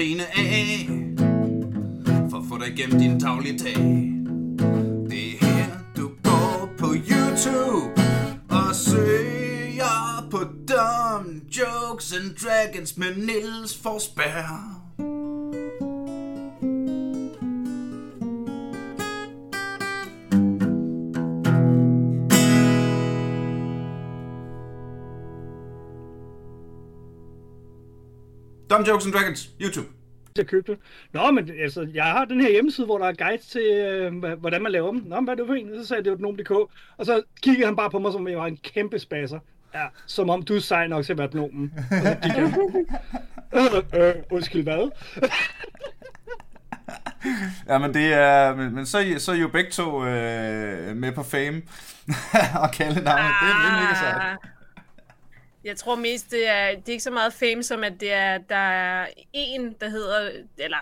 grine af For at få dig igennem din daglige Dumb Jokes and Dragons, YouTube. købe det. Nå, men altså, jeg har den her hjemmeside, hvor der er guides til, øh, hvordan man laver dem. Nå, men hvad er det for en? Så sagde jeg, det var Gnome.dk. Og så kiggede han bare på mig, som om jeg var en kæmpe spasser. Ja, som om du er sej nok til at være gnomen. Og så øh, øh, undskyld, hvad? Ja, men det er, men, men så, så er I jo begge to øh, med på fame og kalde navnet. Det, det er mega sejt. Jeg tror mest, det er, det er ikke så meget fame, som at det er, der er en, der hedder, eller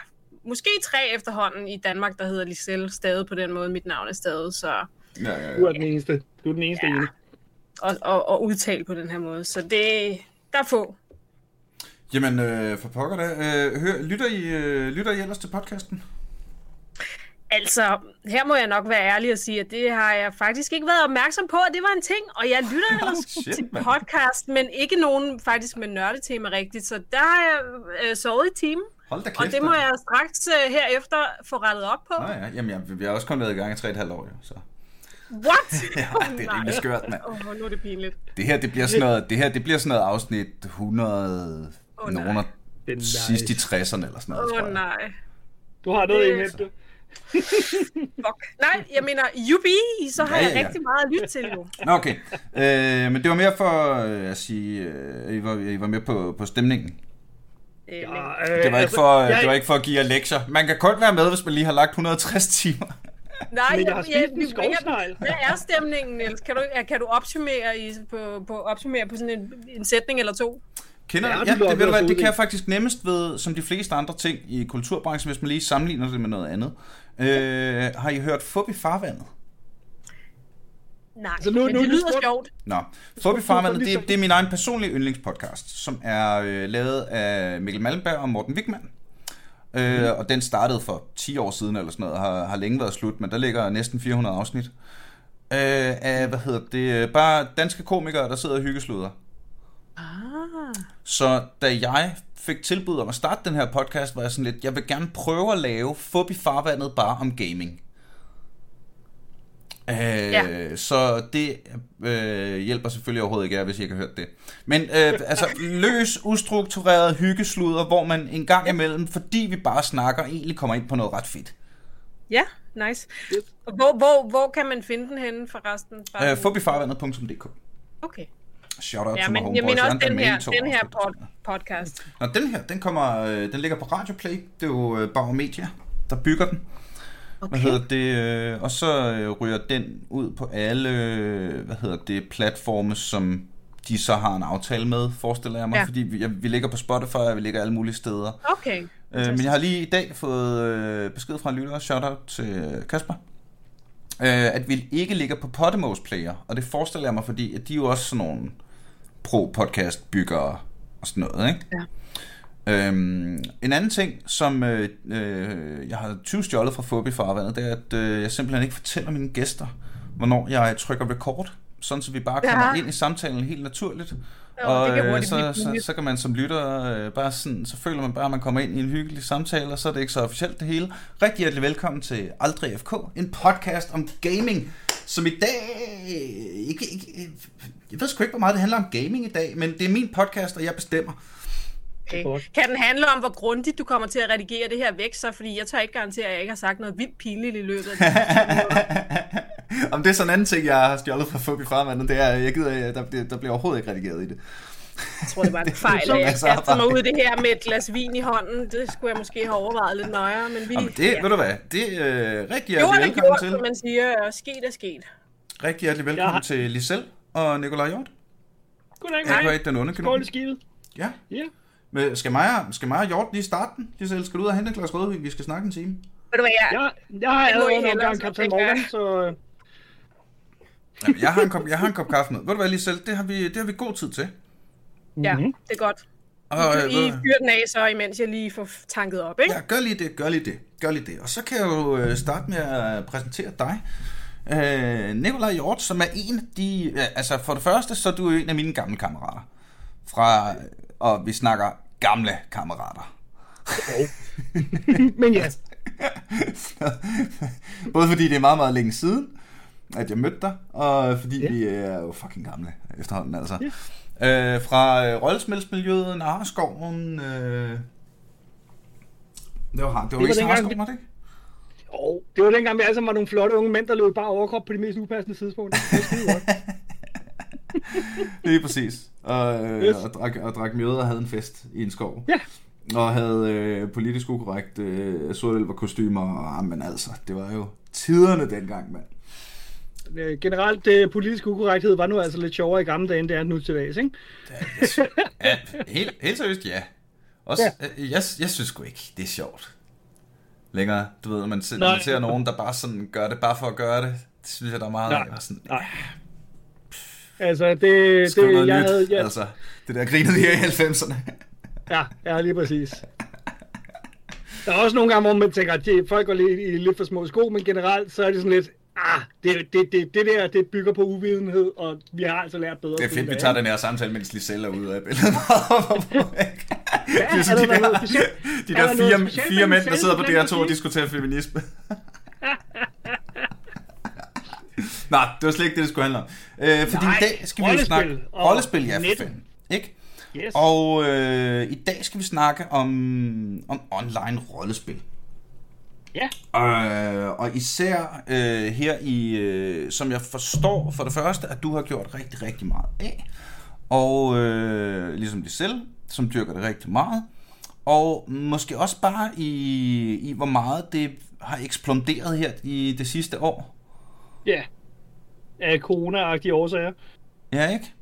måske tre efterhånden i Danmark, der hedder Lisel, stadig på den måde. Mit navn er stadig, så, Ja, ja, Du ja. er den eneste. Du er den eneste Ja. ene. og, og, og udtalt på den her måde. Så det, der er få. Jamen, øh, for pokker da. Øh, hør, lytter, I, øh, lytter I ellers til podcasten? Altså, her må jeg nok være ærlig og sige, at det har jeg faktisk ikke været opmærksom på, at det var en ting. Og jeg lytter ellers shit, til mand. podcast, men ikke nogen faktisk med nørdetema rigtigt. Så der har jeg øh, sovet i timen. Hold da kæft. Og det må jeg straks øh, herefter få rettet op på. Nå ja, jamen, jeg, vi har også kun været i gang i 3,5 år, jo, så. What? Ja, det er rimelig skørt, mand. Åh, oh, nu er det pinligt. Det her, det bliver sådan noget, det her, det bliver sådan noget afsnit 100, Åh, oh, nej. nogen nice. sidst i 60'erne eller sådan noget, Åh tror oh, jeg. nej. Du har noget Det- i hente. Fuck. Nej, jeg mener, yubi, så har Ja, ja, ja, jeg rigtig meget at lytte til jo. Nå, okay. Øh, men det var mere for øh, at sige, øh, I, var, I var med på, på stemningen. Øh, Ja, øh, Det var, ikke altså, for, jeg- det var ikke for at give jer lektier. Man kan kun være med, hvis man lige har lagt 160 timer. Nej, Men jeg har spist en skovsnegl. Hvad er stemningen, Niels? Kan du, kan du opsummere, i, på, på, opsummere på sådan en, en sætning eller to? Kender Ja, du ja, det, ved du hvad, det kan jeg faktisk nemmest ved, som de fleste andre ting i kulturbranchen, hvis man lige sammenligner det med noget andet. Øh, har I hørt Fup i farvandet? Nej, Så nu- men nu- det lyder spurgte- sjovt. Nå, Fup i farvandet, det, det er min egen personlige yndlingspodcast, som er øh, lavet af Mikkel Malmberg og Morten Wigman. Øh, og den startede for 10 år siden eller sådan noget, og har, har længe været slut, men der ligger næsten 400 afsnit. Øh, af, hvad hedder det, bare danske komikere, der sidder og hyggesluder. Ah. Så da jeg fik tilbud om at starte den her podcast, var jeg sådan lidt, jeg vil gerne prøve at lave Fup i farvandet bare om gaming. Øh, Ja. Så det øh, hjælper selvfølgelig overhovedet ikke hvis I ikke har hørt det. Men øh, altså løs, ustruktureret hyggesluder, hvor man en gang imellem, fordi vi bare snakker, egentlig kommer ind på noget ret fedt. Ja, nice. Hvor, hvor, hvor kan man finde den henne forresten? Øh, fubifarvandet.dk Okay. Shout out Ja, my men jeg mener også den her, den her pod, podcast. Nå, den her, den kommer, øh, den ligger på Radio Play. Det er jo øh, Bauer Media, der bygger den. Okay. Hvad hedder det? Øh, og så ryger den ud på alle, hvad hedder det, platforme, som de så har en aftale med, forestiller jeg mig. Ja. Fordi vi, jeg, vi ligger på Spotify, og vi ligger alle mulige steder. Okay. Øh, men jeg har lige i dag fået øh, besked fra en lytter, shout out til Kasper, øh, at vi ikke ligger på Podemos Player. Og det forestiller jeg mig, fordi at de er jo også sådan nogle pro-podcast byggere og sådan noget, ikke? Ja. Øhm, en anden ting, som øh, øh, jeg har 20 stjålet fra Fobi farvandet, det er, at øh, jeg simpelthen ikke fortæller mine gæster, hvornår jeg trykker record, sådan så vi bare kommer Ja. ind i samtalen helt naturligt. Jo, og det kan øh, så, så, så kan man som lytter øh, bare sådan, så føler man bare, at man kommer ind i en hyggelig samtale, og så er det ikke så officielt det hele. Rigtig hjertelig velkommen til Aldrig FK, en podcast om gaming, som i dag ikke, ikke, jeg ved sgu ikke, hvor meget det handler om gaming i dag, men det er min podcast, og jeg bestemmer. Okay. Kan den handle om, hvor grundigt du kommer til at redigere det her væk, så? Fordi jeg tør ikke garantere, at jeg ikke har sagt noget vildt pinligt i løbet af det. Om det er sådan en anden ting, jeg har stjålet fra Fubi Farvandet, det er, jeg gider, der, der bliver overhovedet ikke redigeret i det. Jeg tror, det var en fejl, at jeg kastede mig ud i det her med et glas vin i hånden. Det skulle jeg måske have overvejet lidt nøjere, men vi... Jamen det, ved du hvad, det er øh, rigtig hjertelig er velkommen gjort, til. som man siger, og sket er sket. Rigtig hjertelig velkommen Ja. til Lisel og Nikolaj Hjort. Goddag, Jeg goddag. ikke den onde Skål kanon. i skibet. Ja. Ja. Men skal mig, og- skal mig og Hjort lige starte den? Lisel, skal du ud og hente et glas rødvin? Vi skal snakke en time. Ved du hvad, jeg... Jeg, jeg har allerede nogle gange Captain Morgan, så... øh, Jamen, jeg, har en kop, jeg har en kop kaffe med. Ved du hvad, lige selv? Det har vi, det har vi god tid til. Ja, Mhm. det er godt. Og, I, øh, I fyrer den af så, imens jeg lige får tanket op, ikke? Ja, gør lige det, gør lige det, gør lige det. Og så kan jeg jo øh, starte med at præsentere dig. Øh, Nikolaj Hjort, som er en af de... øh, Altså, for det første, så er du en af mine gamle kammerater. Fra... Og vi snakker gamle kammerater. Men ja, Både fordi det er meget, meget længe siden, at jeg mødte dig, og fordi ja. vi er jo fucking gamle efterhånden, altså. Ja. Øh, fra øh, rollespilsmiljøet, Narskoven, øh... Det var, det var, var ikke dengang, Narskoven, var det ikke? oh, det var dengang, vi alle sammen var nogle flotte unge mænd, der løb bare overkrop på de mest upassende. Det var godt. Lige præcis. Og, øh, Yes. og, drak, og drak mjøder og havde en fest i en skov. Ja. Og havde øh, politisk ukorrekt øh, sortelver kostymer, og ah, men altså, det var jo tiderne dengang, mand. Øh, Generelt, det politiske ukorrekthed var nu altså lidt sjovere i gamle dage, end det er nu til dags, ikke? Ja, helt, helt seriøst, ja. Også, ja. Jeg, jeg synes sgu ikke, det er sjovt. Længere, du ved, når man, ser, man ser nogen, der bare sådan gør det, bare for at gøre det. Det synes jeg, der er meget Nej. af. Sådan, Nej. Altså, det, skriv det noget jeg nyt. havde... Ja, Altså, det der grinede her i 90'erne. ja, ja, lige præcis. Der er også nogle gange, hvor man tænker, at de, folk går lidt i lidt for små sko, men generelt så er det sådan lidt, ah, det, det, det, det der, det bygger på uvidenhed, og vi har altså lært bedre. Det er fedt, vi tager den her samtale, mens Liselle er ude af billedet. det er er der de der, specielt? de Er der der fire, fire mænd, der sidder på du glemte DR2 og diskuterer feminisme. Nej, det var slet ikke det, det skulle handle om. Øh, fordi Nej, i dag skal vi jo snakke... og Rollespil, ja, for fanden. Ikke? Yes. Og øh, i dag skal vi snakke om, om online rollespil. Ja, Øh, og især øh, her i, øh, som jeg forstår for det første, at du har gjort rigtig, rigtig meget af. Og øh, ligesom de selv, som dyrker det rigtig meget. Og måske også bare i, i hvor meget det har eksploderet her i det sidste år. ja. Af corona-agtige årsager. Ja, ikke?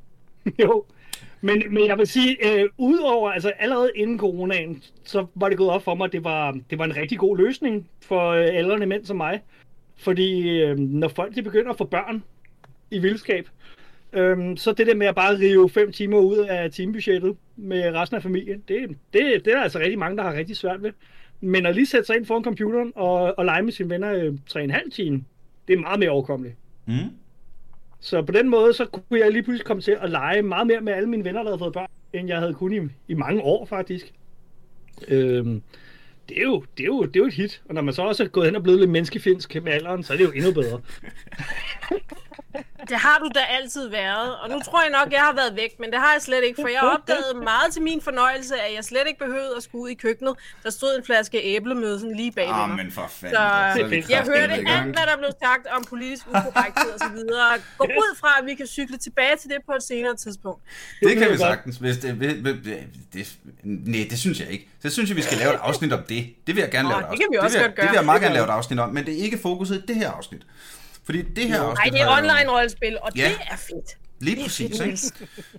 jo. Men, men jeg vil sige, øh, udover, altså allerede inden coronaen, så var det gået op for mig, at det var, det var en rigtig god løsning for øh, aldrende mænd som mig. Fordi øh, når folk de begynder at få børn i vildskab, øh, så det der med at bare rive fem timer ud af timebudgettet med resten af familien, det, det, det er der altså rigtig mange, der har rigtig svært ved. Men at lige sætte sig ind foran computeren og, og lege med sine venner øh, tre og en halv time, det er meget mere overkommeligt. Mm. Så på den måde, så kunne jeg lige pludselig komme til at lege meget mere med alle mine venner, der havde fået børn, end jeg havde kun i, i mange år, faktisk. Øhm, det, er jo, det, er jo, det er jo et hit, og når man så også er gået hen og blevet lidt menneskefinsk med alderen, så er det jo endnu bedre. Det har du da altid været, og nu tror jeg nok, jeg har været væk, men det har jeg slet ikke, for jeg opdagede meget til min fornøjelse, at jeg slet ikke behøvede at skulle ud i køkkenet. Der stod en flaske æblemøde sådan lige bag Ah, mig. men for fanden. Så så jeg hørte alt, hvad der blev sagt om politisk ukorrekthed og så videre. Gå ud fra, at vi kan cykle tilbage til det på et senere tidspunkt. Det kan vi sagtens. Hvis det, det, det, det, nej, det synes jeg ikke. Så synes jeg, vi skal lave et afsnit om det. Det vil jeg gerne Nå, lave et det afsnit. kan vi også vil, jeg- godt gøre. Det vil jeg meget Det gerne lave et afsnit om, men det er ikke fokuset i det her afsnit. Fordi det her Nej, afsnit... det er har jeg- online rollespil, og Ja. det er fedt. Lige præcis, ikke?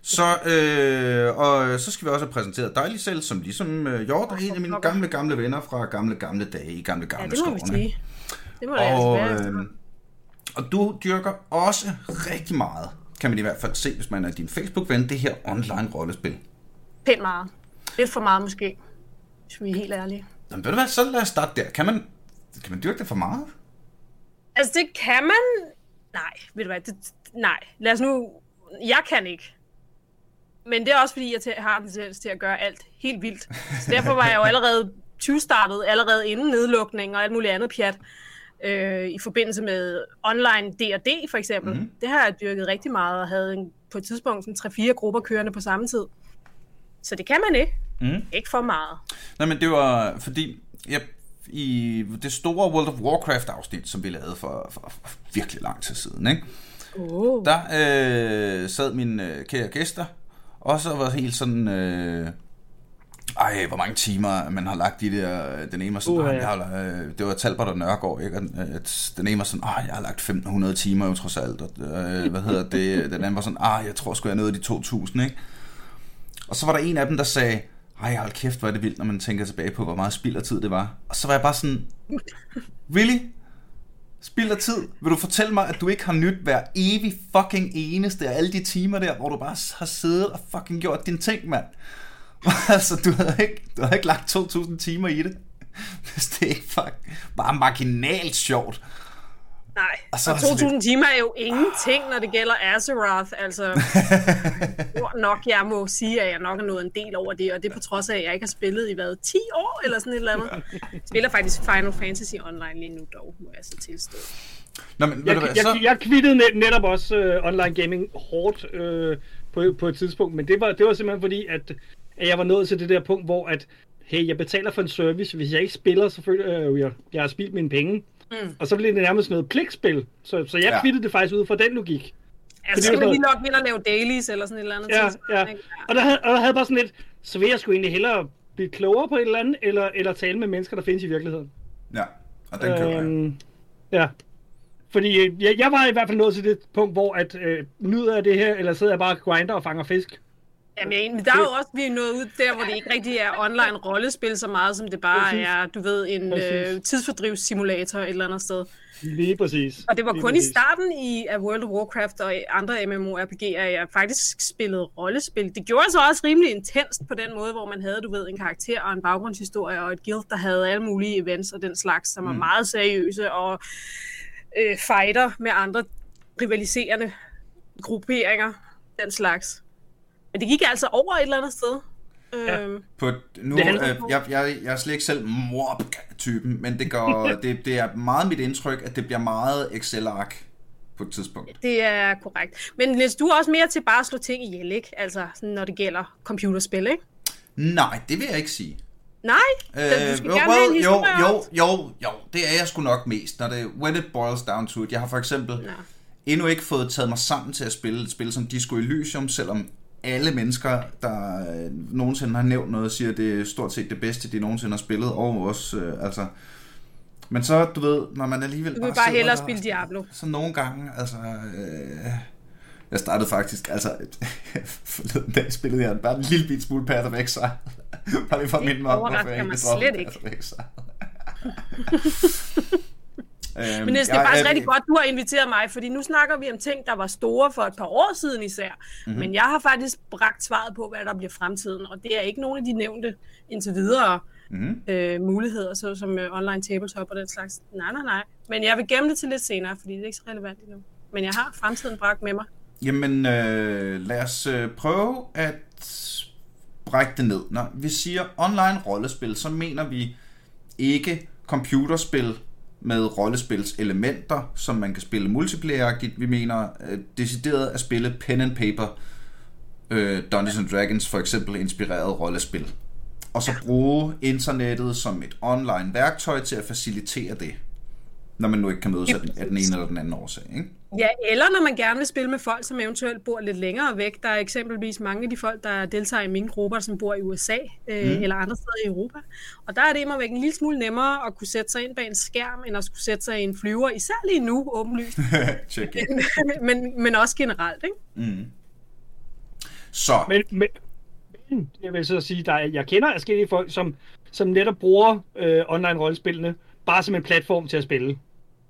Så, øh, og så skal vi også have præsenteret dig lige selv, som ligesom øh, Hjort er en af mine gamle, gamle venner fra gamle, gamle dage i gamle, Ja, gamle det må vi skovene. sige. Det må altså Og, være. øh, og du dyrker også rigtig meget, kan man i hvert fald se, hvis man er din Facebook-ven, det her online rollespil. Pænt meget. Lidt for meget måske, hvis vi er helt ærlige. Jamen, ved du hvad, så lad os starte der. Kan man, kan man dyrke det for meget? Altså, det kan man... Nej, ved du hvad, det... nej. Lad os nu... Jeg kan ikke. Men det er også, fordi jeg har en tendens til at gøre alt helt vildt. Så derfor var jeg jo allerede 20 startet, allerede inden nedlukning og alt muligt andet pjat. Øh, I forbindelse med online D&D for eksempel. Mm. Det har jeg dyrket rigtig meget og havde en, på et tidspunkt sådan 3-4 grupper kørende på samme tid. Så det kan man ikke. Mm. Ikke for meget. Nej, men det var fordi, jeg, i det store World of Warcraft afsnit, som vi lavede for, for, for virkelig lang tid siden, ikke? Oh. der øh, sad mine øh, kære gæster, og så var helt sådan, øh, ej, hvor mange timer man har lagt i det, og den ene var sådan, Uh, ja. jeg har, øh, det var Talbot og Nørgaard, ikke? Og, øh, den ene var sådan, ej, jeg har lagt 1500 timer jo trods alt, og, øh, hvad hedder det, den anden var sådan, ej, jeg tror sgu, jeg nåede de 2000, ikke? Og så var der en af dem, der sagde, ej, hold kæft, hvor er det vildt, når man tænker tilbage på, hvor meget spild af tid det var. Og så var jeg bare sådan, really? Spild af tid. Vil du fortælle mig, at du ikke har nyt hver evig fucking eneste af alle de timer der, hvor du bare har siddet og fucking gjort din ting, mand? altså, du havde ikke, du har ikke lagt 2.000 timer i det. Hvis det ikke fuck, bare marginalt sjovt. Nej, Og så og er det sådan 2.000 timer er jo ingenting, når det gælder Azeroth. Altså, jeg tror nok, jeg må sige, at jeg nok er nået en del over det, og det er på trods af, at jeg ikke har spillet i hvad, 10 år eller sådan et eller andet. Jeg spiller faktisk Final Fantasy Online lige nu dog, må jeg så tilstå. Nå, men Jeg, du hvad, jeg, så... jeg kvittede net, netop også øh, online gaming hårdt øh, på, på et tidspunkt, men det var, det var simpelthen fordi, at, at jeg var nået til det der punkt, hvor at, hey, jeg betaler for en service, hvis jeg ikke spiller, så føler jeg jo, jeg, jeg har spildt mine penge. Mm. Og så blev det nærmest noget pligtspil, så, så jeg Ja. kvittede det faktisk ud fra den logik. Altså, det så var vil vi nok ville lave dailies eller sådan et eller andet. Ja, tidspunkt, ja. Og der, havde, og der havde jeg bare sådan lidt, så vil jeg sgu egentlig hellere blive klogere på et eller andet, eller, eller tale med mennesker, der findes i virkeligheden. Ja, og den køber jeg. Øhm, ja. Fordi øh, jeg, jeg var i hvert fald nået til det punkt, hvor at øh, nyder jeg det her, eller sidder jeg bare og grinder og fanger fisk. Jamen, men der er jo også, vi er nået ud der, hvor det ikke rigtig er online rollespil så meget, som det bare Præcis. er, du ved, en Præcis. øh, tidsfordrivssimulator et eller andet sted. Lige præcis. Og det var Lige kun i præcis. starten i af World of Warcraft og i andre MMORPG'er, jeg faktisk spillede rollespil. Det gjorde så også rimelig intenst på den måde, hvor man havde, du ved, en karakter og en baggrundshistorie og et guild, der havde alle mulige events og den slags, som var Mm. meget seriøse og øh, fighter med andre rivaliserende grupperinger, den slags. Men det gik altså over et eller andet sted. Ja. Øhm, På, nu, øh, jeg, jeg, jeg er slet ikke selv morp-typen, men det, går, det, det er meget mit indtryk, at det bliver meget Excel-ark på et tidspunkt. Det er korrekt. Men Niels, du er også mere til bare at slå ting ihjel, ikke? Altså, når det gælder computerspil, ikke? Nej, det vil jeg ikke sige. Nej, øh, du skal jo, gerne well, jo, jo, jo, jo, det er jeg sgu nok mest, når det when it boils down to it. Jeg har for eksempel Nå. endnu ikke fået taget mig sammen til at spille et spil som Disco Elysium, selvom alle mennesker, der øh, nogensinde har nævnt noget, siger, at det er stort set det bedste, de nogensinde har spillet, og også, øh, altså... Men så, du ved, når man alligevel Du vil bare sidder hellere spille Diablo. Så nogle gange, altså... Øh, jeg startede faktisk, altså... forleden dag spillede jeg bare en lille bit smule Path of Exile. bare lige for at minde mig om, hvorfor jeg ikke droppede. Path of Exile. øhm, Men det er faktisk rigtig godt, du har inviteret mig, fordi nu snakker vi om ting, der var store for et par år siden især. Mhm. Mm-hmm. Men jeg har faktisk bragt svaret på, hvad der bliver fremtiden, og det er ikke nogen af de nævnte indtil videre Mhm. øh, muligheder, såsom øh, online tabletop og den slags. Nej, nej, nej. Men jeg vil gemme det til lidt senere, fordi det er ikke så relevant endnu. Men jeg har fremtiden bragt med mig. Jamen, øh, lad os øh, prøve at brække det ned. Når vi siger online rollespil, så mener vi ikke computerspil med rollespils elementer, som man kan spille multiplayer Vi mener øh, decideret at spille pen and paper øh, Dungeons and Dragons for eksempel inspireret rollespil. Og så bruge internettet som et online værktøj til at facilitere det, når man nu ikke kan mødes af den, af den ene eller den anden årsag. Ikke? Ja, eller når man gerne vil spille med folk, som eventuelt bor lidt længere væk. Der er eksempelvis mange af de folk, der deltager i mine grupper, som bor i USA øh, mm. eller andre steder i Europa. Og der er det immer væk en lille smule nemmere at kunne sætte sig ind bag en skærm, end at skulle sætte sig i en flyver, især lige nu, åbenlyst. Check it. men, men også generelt, ikke? Mm. Så, Men, men, men jeg vil så sige, der er, jeg kender forskellige folk, som, som netop bruger øh, online rollespillene bare som en platform til at spille.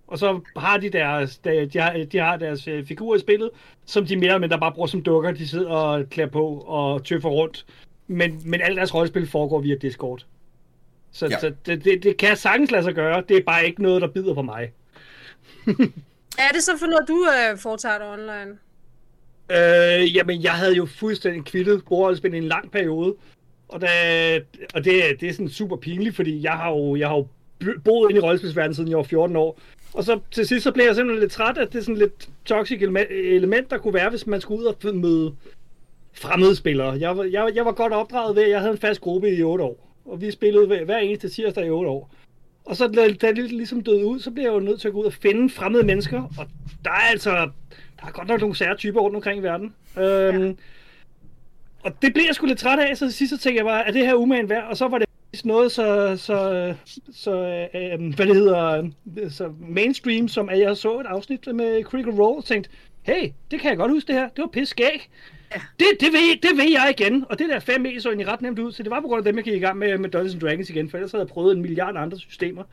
Og så har de deres, de, de har, de har deres øh, figurer i spillet, som de mere eller mindre bare bruger som dukker. De sidder og klæder på og tøffer rundt. Men, men alt deres rollespil foregår via Discord. Så, Ja. så det, det, det kan sagtens lade sig gøre. Det er bare ikke noget, der bider på mig. Er det så for noget, du øh, foretager dig online? Øh, jamen, jeg havde jo fuldstændig kvittet bordrollespil i en lang periode. Og, da, og det, det er sådan super pinligt, fordi jeg har jo, jeg har jo boet inde i rollespilsverdenen siden jeg var 14 år. Og så til sidst så blev jeg simpelthen lidt træt af det sådan lidt toxic element, der kunne være, hvis man skulle ud og møde fremmede spillere. Jeg, var- jeg, jeg var godt opdraget ved, at jeg havde en fast gruppe i 8 år. Og vi spillede hver, hver eneste tirsdag i 8 år. Og så da, det ligesom døde ud, så blev jeg jo nødt til at gå ud og finde fremmede mennesker. Og der er altså, der er godt nok nogle sære typer rundt omkring i verden. Øhm, ja. Og det blev jeg sgu lidt træt af, så til sidst så tænkte jeg bare, er det her umagen værd? Og så var det noget så, så, så øh, hvad det hedder, øh, så mainstream, som at jeg så et afsnit med Critical Role og tænkte, hey, det kan jeg godt huske det her, det var pisse skæg. Ja. Det, det, vil, det vil jeg igen, og det der 5E så egentlig ret nemt ud, så det var på grund af dem, jeg gik i gang med, med Dungeons Dragons igen, for ellers havde jeg prøvet en milliard andre systemer.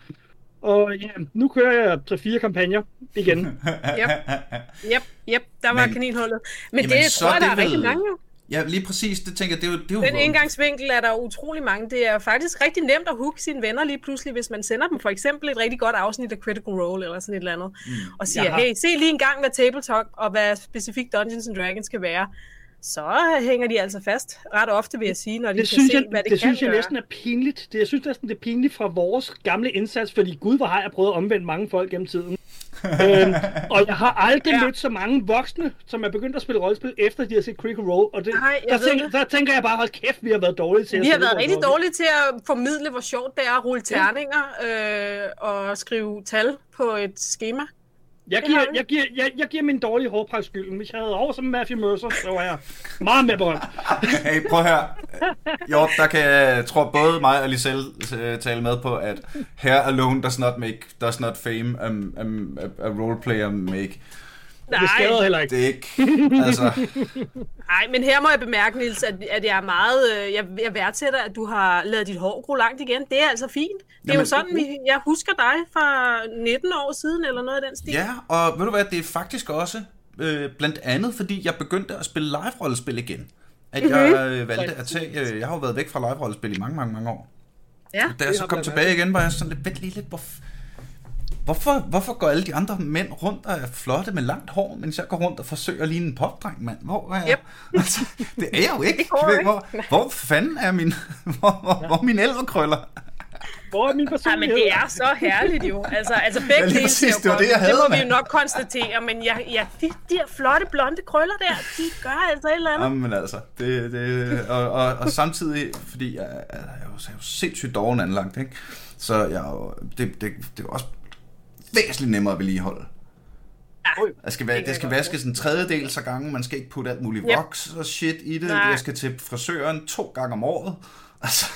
Og ja, nu kører jeg 3-4 kampagner igen. Yep, yep, yep, der var Men- kaninhullet. Men Jamen, det så tror jeg, der det er rigtig mange jo. Ja, lige præcis. Det tænker jeg, det er jo... Det er jo Den indgangsvinkel er der utrolig mange. Det er faktisk rigtig nemt at hooke sine venner lige pludselig, hvis man sender dem for eksempel et rigtig godt afsnit af Critical Role eller sådan et eller andet. Mm. Og siger, har- hey, se lige en gang, hvad Tabletop og hvad specifikt Dungeons and Dragons kan være. Så hænger de altså fast ret ofte, vil jeg sige, når de Det kan synes, se, jeg, hvad det, det kan synes jeg gøre. næsten er pinligt. Det, jeg synes næsten, det er pinligt fra vores gamle indsats, fordi gud, hvor har jeg prøvet at omvende mange folk gennem tiden. Øhm, og jeg har aldrig Ja. ja. mødt så mange voksne, som er begyndt at spille rollespil, efter de har set Critical Role. Og det, Nej, der, tænker, det. der tænker jeg bare, hold kæft, vi har været dårlige til at Vi har været rigtig dårlige til at formidle, hvor sjovt det er at rulle terninger øh, og skrive tal på et schema. Jeg giver, jeg, giver, jeg, jeg giver min dårlige hårpragt skylden. Hvis jeg havde over som Matthew Mercer, så var jeg meget mere berømt. Hey, prøv her. Jo, der kan jeg tror både mig og Liselle øh, tale med på, at hair alone does not make, does not fame a, a, a roleplayer make. Det skader heller ikke. Det er ikke, altså, Nej, men her må jeg bemærke, Nils, at, at jeg er meget, øh, jeg, jeg værdsætter, at du har lavet dit hår gro langt igen. Det er altså fint. Det er Jamen- jo sådan, vi, jeg husker dig fra 19 år siden, eller noget af den stil. ja, og ved du hvad, det er faktisk også øh, blandt andet, fordi jeg begyndte at spille live-rollespil igen. At jeg øh, valgte at tage, øh, jeg har jo været væk fra live-rollespil i mange, mange, mange år. ja. Da jeg så kom tilbage igen, var jeg sådan lidt, vent lige lidt, hvorfor, hvorfor, hvorfor går alle de andre mænd rundt og er flotte med langt hår, mens jeg går rundt og forsøger at ligne en popdreng, mand? Hvor er jeg? Yep. Altså, det er jeg jo ikke. Hvor- ikke. Hvor, hvor fanden er min, hvor, hvor, hvor er min elverkrøller? Hvor er min Ja, men personlighed? det er så herligt jo. Altså, altså begge Ja, dele præcis, jo det var det, jeg havde, det må vi mand. jo nok konstatere, men ja, ja, de, de her flotte blonde krøller der, de gør altså et eller andet. Jamen altså, det, det, og, og, og samtidig, fordi jeg, jeg, er jo, jeg er jo sindssygt doven anlagt, ikke? så jeg, det, det, det er også væsentligt nemmere at vedligeholde. Jeg skal, være, Det det skal vaskes en tredjedel så gange, man skal ikke putte alt muligt Yep. voks og shit i det. Nej. Jeg skal til frisøren to gange om året. Altså,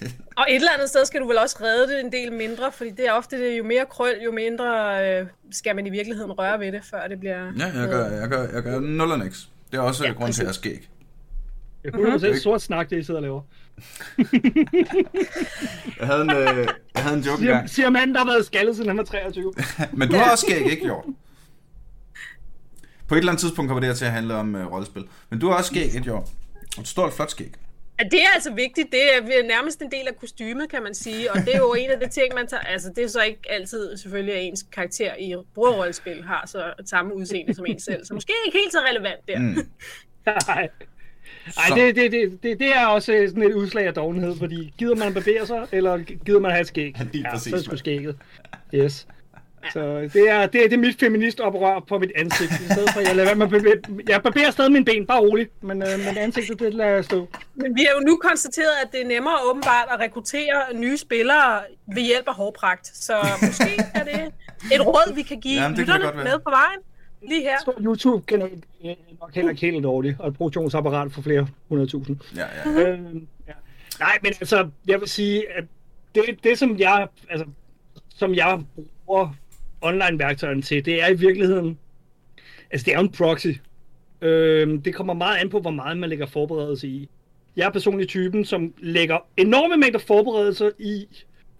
Og et eller andet sted skal du vel også redde det en del mindre, fordi det er ofte, det, jo mere krøl, jo mindre øh, skal man i virkeligheden røre ved det, før det bliver... ja, jeg gør, jeg gør, jeg gør nul og niks. Det er også Ja, grund til, at jeg er skæg. Det er 100% sort snak, det I sidder og laver. Jeg havde en, øh, jeg havde en joke Siger, engang. siger manden, der har været skaldet, siden han var 23. Men du har også skæg, ikke, Jord? På et eller andet tidspunkt kommer det her til at handle om uh, rollespil. Men du har også skæg, ikke, Jord? Og du står et flot skæg. Ja, det er altså vigtigt. Det er nærmest en del af kostymet, kan man sige. Og det er jo en af de ting, man tager... Altså, det er så ikke altid selvfølgelig, at ens karakter i brugerrollespil har så samme udseende som en selv. Så måske ikke helt så relevant der. Mm. Nej. Så- Ej, det, det, det, det, det er også sådan et udslag af dovenhed, fordi gider man barbere sig, eller gider man have et skæg? Lige ja, præcis, så er det skægget. Yes. Så det er, det er, det er mit feministoprør på mit ansigt. I stedet for, at jeg, lader at barbere, jeg barberer stadig mine ben, bare roligt. Men, øh, men ansigtet, det lader jeg stå. Men vi har jo nu konstateret, at det er nemmere åbenbart at rekruttere nye spillere ved hjælp af hårpragt. Så måske er det et råd, vi kan give Jamen, lytterne med på vejen. Lige her. Så YouTube-kanal er nok heller ikke helt dårligt, og et produktionsapparat for flere hundredtusind. Ja, ja. Øh, ja. Nej, men altså, jeg vil sige, at det, det som jeg, altså, som jeg bruger online-værktøjerne til, det er i virkeligheden, altså det er en proxy. Øh, det kommer meget an på, hvor meget man lægger forberedelse i. Jeg er personligt typen, som lægger enorme mængder forberedelser i,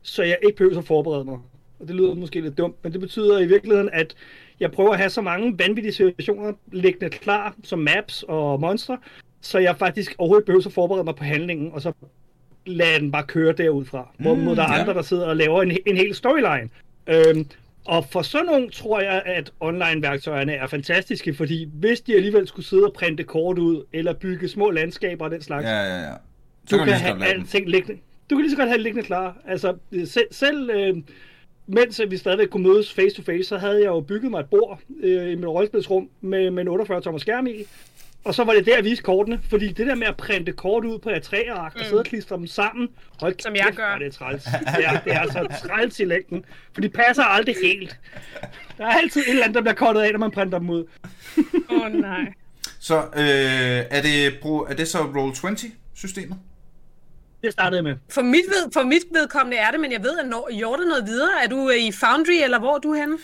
så jeg ikke behøver at forberede mig. Og det lyder måske lidt dumt, men det betyder i virkeligheden, at jeg prøver at have så mange vanvittige situationer liggende klar, som maps og monstre, så jeg faktisk overhovedet behøver at forberede mig på handlingen, og så lade den bare køre derudfra. Hvorimod der er ja. andre, der sidder og laver en, en hel storyline. Øhm, og for sådan nogle tror jeg, at online-værktøjerne er fantastiske, fordi hvis de alligevel skulle sidde og printe kort ud, eller bygge små landskaber og den slags, ja, ja, ja. Så du kan kan have alting liggende. Du kan lige så godt have det liggende klar. Altså, selv, selv øh, mens vi stadigvæk kunne mødes face to face, så havde jeg jo bygget mig et bord øh, i mit rollespilsrum med, med en 48 tommer skærm i. Og så var det der, jeg viste kortene. Fordi det der med at printe kort ud på A3-ark og sidde og klistre dem sammen, hold Som jeg gør. hvor er det træls. Ja, det er altså træls i længden. For de passer aldrig helt. Der er altid et eller andet, der bliver kortet af, når man printer dem ud. Åh oh, nej. Så øh, er, det, er det så Roll20-systemet? Det startede jeg med. For mit, ved, for mit vedkommende er det, men jeg ved, at når Jordan noget videre. Er du øh, i Foundry, eller hvor er du henne?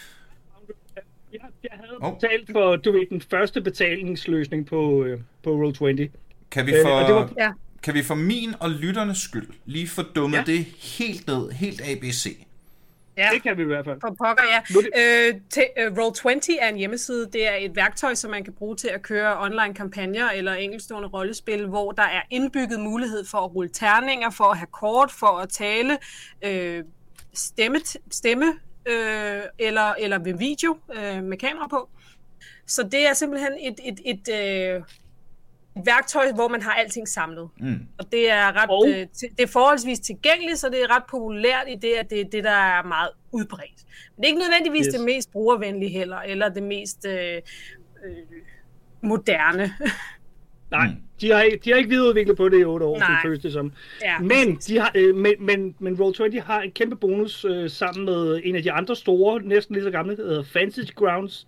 Jeg, jeg havde oh. betalt for, du ved, den første betalingsløsning på, øh, på Roll20. Kan vi, Øh, for, og det var- Ja. kan vi for min og lytternes skyld lige få dummet Ja. det helt ned, helt ABC? Ja. Det kan vi i hvert fald. For pokker, ja. Nu det- Øh, te, uh, Roll20 er en hjemmeside. Det er et værktøj, som man kan bruge til at køre online kampagner eller enkeltstående rollespil, hvor der er indbygget mulighed for at rulle terninger, for at have kort, for at tale, øh, stemme, stemme øh, eller, eller ved video øh, med kamera på. Så det er simpelthen et, et, et, øh, et værktøj, hvor man har alting samlet. Mm. Og det er ret, Og- øh, det er forholdsvis tilgængeligt, så det er ret populært i det, at det er det, der er meget udbredt. Men det er ikke nødvendigvis Yes. det mest brugervenlige heller, eller det mest øh, øh, moderne. Nej, de har, ikke- de har ikke videreudviklet på det i otte år, Nej. som føles det som. ja, Men, de har, øh, men, men, men Roll20 har en kæmpe bonus øh, sammen med en af de andre store, næsten lige så gamle, der hedder Fantasy Grounds.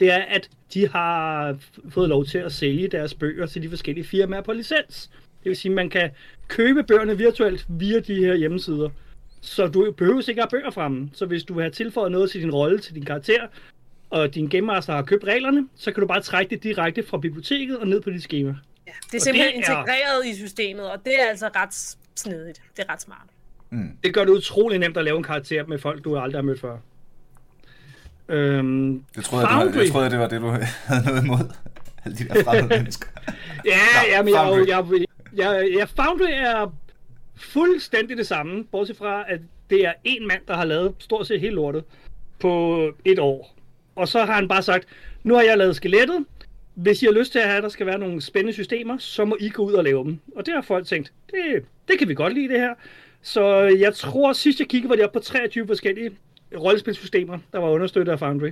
Det er, at de har fået lov til at sælge deres bøger til de forskellige firmaer på licens. Det vil sige, at man kan købe bøgerne virtuelt via de her hjemmesider. Så du behøver ikke have bøger fremme. Så hvis du vil have tilføjet noget til din rolle, til din karakter, og din Game Master har købt reglerne, så kan du bare trække det direkte fra biblioteket og ned på dit schema. ja, det er simpelthen det er- integreret i systemet, og det er altså ret snedigt. Det er ret smart. Det gør det utrolig nemt at lave en karakter med folk, du aldrig har mødt før. Øhm, Det troede jeg, det var, Foundry. jeg troede, det var det, du havde noget imod. Alle de der fremmede mennesker. Ja, Nå, ja, men jeg, Foundry. jeg, jeg, jeg, Foundry er fuldstændig det samme, bortset fra, at det er en mand, der har lavet stort set hele lortet på et år. Og så har han bare sagt, nu har jeg lavet skelettet, hvis I har lyst til at have, at der skal være nogle spændende systemer, så må I gå ud og lave dem. Og det har folk tænkt, det, det kan vi godt lide det her. Så jeg tror, sidst jeg kiggede, var det oppe på 23 forskellige rollespilsystemer, der var understøttet af Foundry.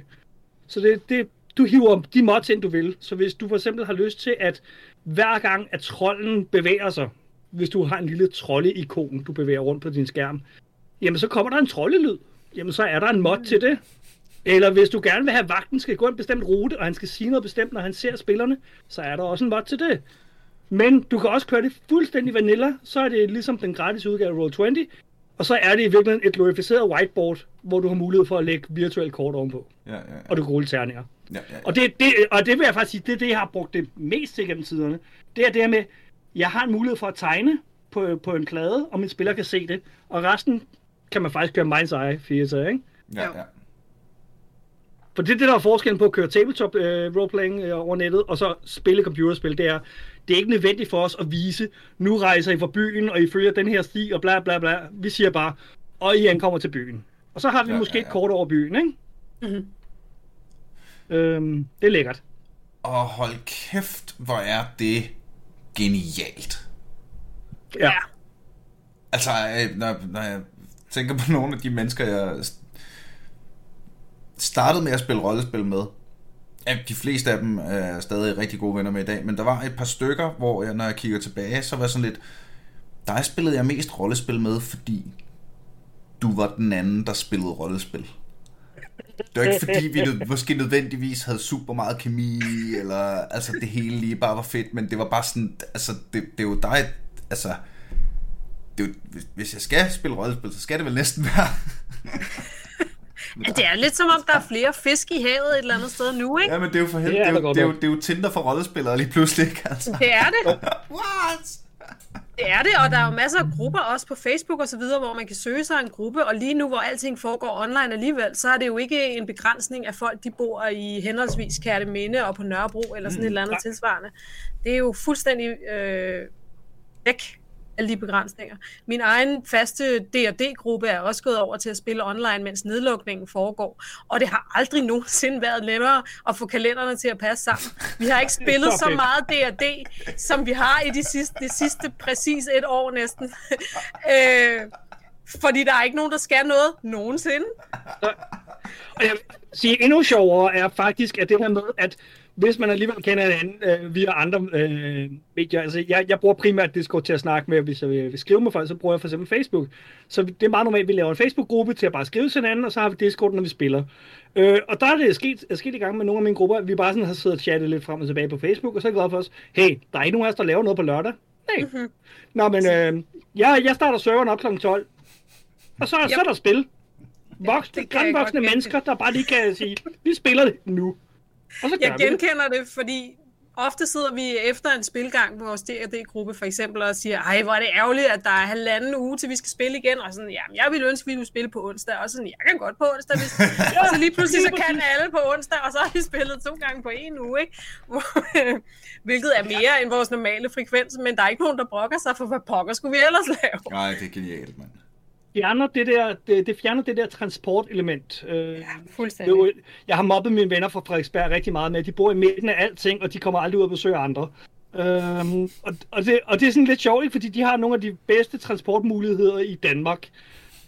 Så det, det, du hiver de mods ind, du vil. Så hvis du for eksempel har lyst til, at hver gang, at trolden bevæger sig, hvis du har en lille trolde-ikon, du bevæger rundt på din skærm, jamen så kommer der en trollelyd. Jamen så er der en mod til det. Eller hvis du gerne vil have, at vagten skal gå en bestemt rute, og han skal sige noget bestemt, når han ser spillerne, så er der også en mod til det. Men du kan også køre det fuldstændig vanilla, så er det ligesom den gratis udgave af Roll20, og så er det i virkeligheden et glorificeret whiteboard, hvor du har mulighed for at lægge virtuelle kort ovenpå, Ja, ja, og du kan rulle terninger. ja, ja. Og det, det, og det vil jeg faktisk sige, det er det, jeg har brugt det mest til gennem tiderne. Det er det her med, jeg har en mulighed for at tegne på, på en plade, og min spiller kan se det. Og resten kan man faktisk køre mind's eye theater, ikke? ja, ja. For det er det, der er forskellen på at køre tabletop øh, roleplaying øh, over nettet, og så spille computerspil. Det er, det er ikke nødvendigt for os at vise, nu rejser I fra byen, og I følger den her sti, og bla bla bla. Vi siger bare, og I ankommer til byen. Og så har vi Ja, måske ja, ja, et kort over byen, ikke? Mhm. Øhm, det er lækkert. Og hold kæft, hvor er det genialt. Ja. Altså, øh, når, når jeg tænker på nogle af de mennesker, jeg st- startede med at spille rollespil med, at de fleste af dem er stadig rigtig gode venner med i dag, men der var et par stykker, hvor jeg, når jeg kigger tilbage, så var sådan lidt, dig spillede jeg mest rollespil med, fordi du var den anden, der spillede rollespil. Det var ikke fordi, vi nød- måske nødvendigvis havde super meget kemi, eller altså det hele lige bare var fedt, men det var bare sådan, altså det, det er jo dig, altså det er jo, hvis- hvis jeg skal spille rollespil, så skal det vel næsten være. Ja, det er lidt som om, der er flere fisk i havet et eller andet sted nu, ikke? ja, men det er jo for helvede, Det er det, er jo, det, er jo, det er jo Tinder for rollespillere lige pludselig, ikke? Altså. Det er det. What? Det er det, og der er jo masser af grupper også på Facebook og så videre, hvor man kan søge sig en gruppe, og lige nu, hvor alting foregår online alligevel, så er det jo ikke en begrænsning af folk, de bor i henholdsvis Kærteminde og på Nørrebro, eller sådan et eller andet tilsvarende. Det er jo fuldstændig øh, væk, alle de begrænsninger. Min egen faste D&D-gruppe er også gået over til at spille online, mens nedlukningen foregår, og det har aldrig nogensinde været nemmere at få kalenderne til at passe sammen. Vi har ikke spillet Så så meget D&D, som vi har i de sidste, det sidste præcis et år næsten. øh, fordi der er ikke nogen, der skal noget nogensinde. Og jeg sige, endnu sjovere er faktisk, at det her med, at hvis man alligevel kender hinanden øh, via andre øh, medier, altså jeg, jeg bruger primært Discord til at snakke med, hvis jeg vil, vil skrive med folk, så bruger jeg for eksempel Facebook. Så det er meget normalt, at vi laver en Facebook-gruppe til at bare skrive til hinanden, og så har vi Discord, når vi spiller. Øh, og der er det sket, er sket i gang med nogle af mine grupper, at vi bare sådan har siddet og chattet lidt frem og tilbage på Facebook, og så er jeg glad for os, hey, der er ikke nogen af os, der laver noget på lørdag. Nej. Mm-hmm. Nå, men øh, jeg, jeg starter serveren op kl. 12, og så, yep. så er der spil. Voksne, godt mennesker, der bare lige kan sige, vi spiller det nu. Og så Jeg vi det. genkender det, fordi ofte sidder vi efter en spilgang på vores D&D-gruppe for eksempel og siger, ej, hvor er det ærgerligt, at der er halvanden uge til vi skal spille igen, og sådan, jamen, jeg vil ønske, at vi ville spille på onsdag, og sådan, jeg kan godt på onsdag, hvis... og så lige pludselig så kan alle på onsdag, og så har vi spillet to gange på en uge, ikke? Hvilket er mere end vores normale frekvens, men der er ikke nogen, der brokker sig, for hvad pokker skulle vi ellers lave? Nej, det er genialt, mand. Fjerner det der, det, det fjerner det der transportelement. Øh, Ja, fuldstændig. det jeg har mobbet mine venner fra Frederiksberg rigtig meget med, de bor i midten af alting, og de kommer aldrig ud og besøger andre. Øhm, og, og, det, og det er sådan lidt sjovt, ikke? fordi de har nogle af de bedste transportmuligheder i Danmark.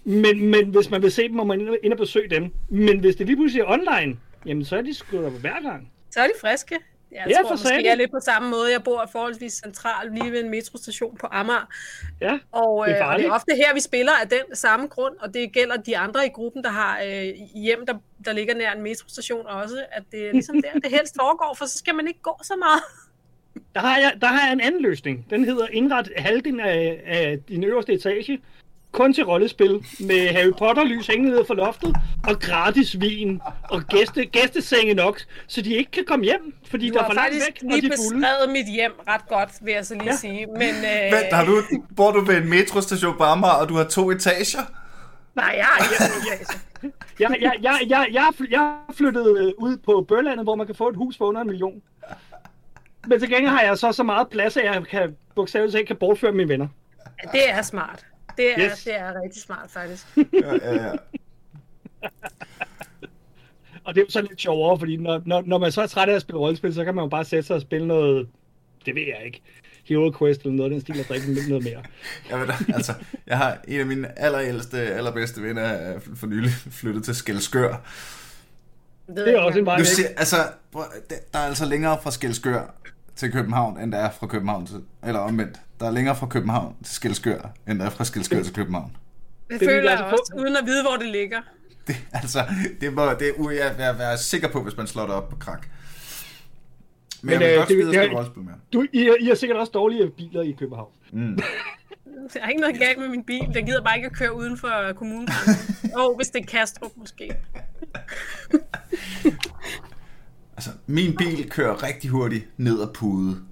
Men, men hvis man vil se dem, må man ind og- besøge dem. Men hvis det lige pludselig er online, jamen så er de sgu da hver gang. Så er de friske. Jeg Ja, tror for måske, jeg er lidt på samme måde. Jeg bor forholdsvis centralt lige ved en metrostation på Amager. Ja, Og, Det er øh, og det er ofte her, vi spiller af den samme grund, og det gælder de andre i gruppen, der har øh, hjem, der, der ligger nær en metrostation også, at det er ligesom der, det helst foregår, for så skal man ikke gå så meget. der har, jeg, der har jeg en anden løsning. Den hedder indret halvdelen af, af din øverste etage, kun til rollespil, med Harry Potter-lys hængende ned fra loftet, og gratis vin, og gæste, gæstesenge nok, så de ikke kan komme hjem, fordi Du der er for langt væk, og de er fulde. beskrevet mit hjem ret godt, vil jeg så lige Ja. sige. Men, øh, Vent, har du, bor du ved en metrostation på Amager, og du har to etager? Nej, jeg har ikke Jeg, jeg, jeg, jeg, jeg, fly- jeg er flyttet øh, ud på Børlandet, hvor man kan få et hus for under en million. Men til gengæld har jeg så så meget plads, at jeg kan bogstaveligt talt kan bortføre mine venner. Det er smart. Det er, Yes. det er rigtig smart, faktisk. Ja, ja, ja. Og det er jo så lidt sjovere, fordi når, når, når man så er træt af at spille rollespil, så kan man jo bare sætte sig og spille noget, det ved jeg ikke, Hero Quest eller noget af den stil, og drikke lidt noget mere. Da, altså, jeg har en af mine allerældste, allerbedste venner er for nylig flyttet til Skelskør. Det er også en vej Du ser, altså, der er altså længere fra Skelskør til København, end der er fra København til, eller omvendt. Der er længere fra København til Skelskør, end der er fra Skelskør til København. Det føler jeg altså også, uden at vide, hvor det ligger. Det, altså, det, må, det er jeg jeg er sikker på, hvis man slår det op på krak. Men, Men jeg vil øh, godt det- spille det- spille rollespil mere. Du, I, er- I har sikkert også dårlige biler i København. Der er ikke noget galt med min bil. Den gider bare ikke at køre uden for kommunen. Åh, oh, hvis det er Kastrup måske. Altså, min bil kører rigtig hurtigt ned ad pude.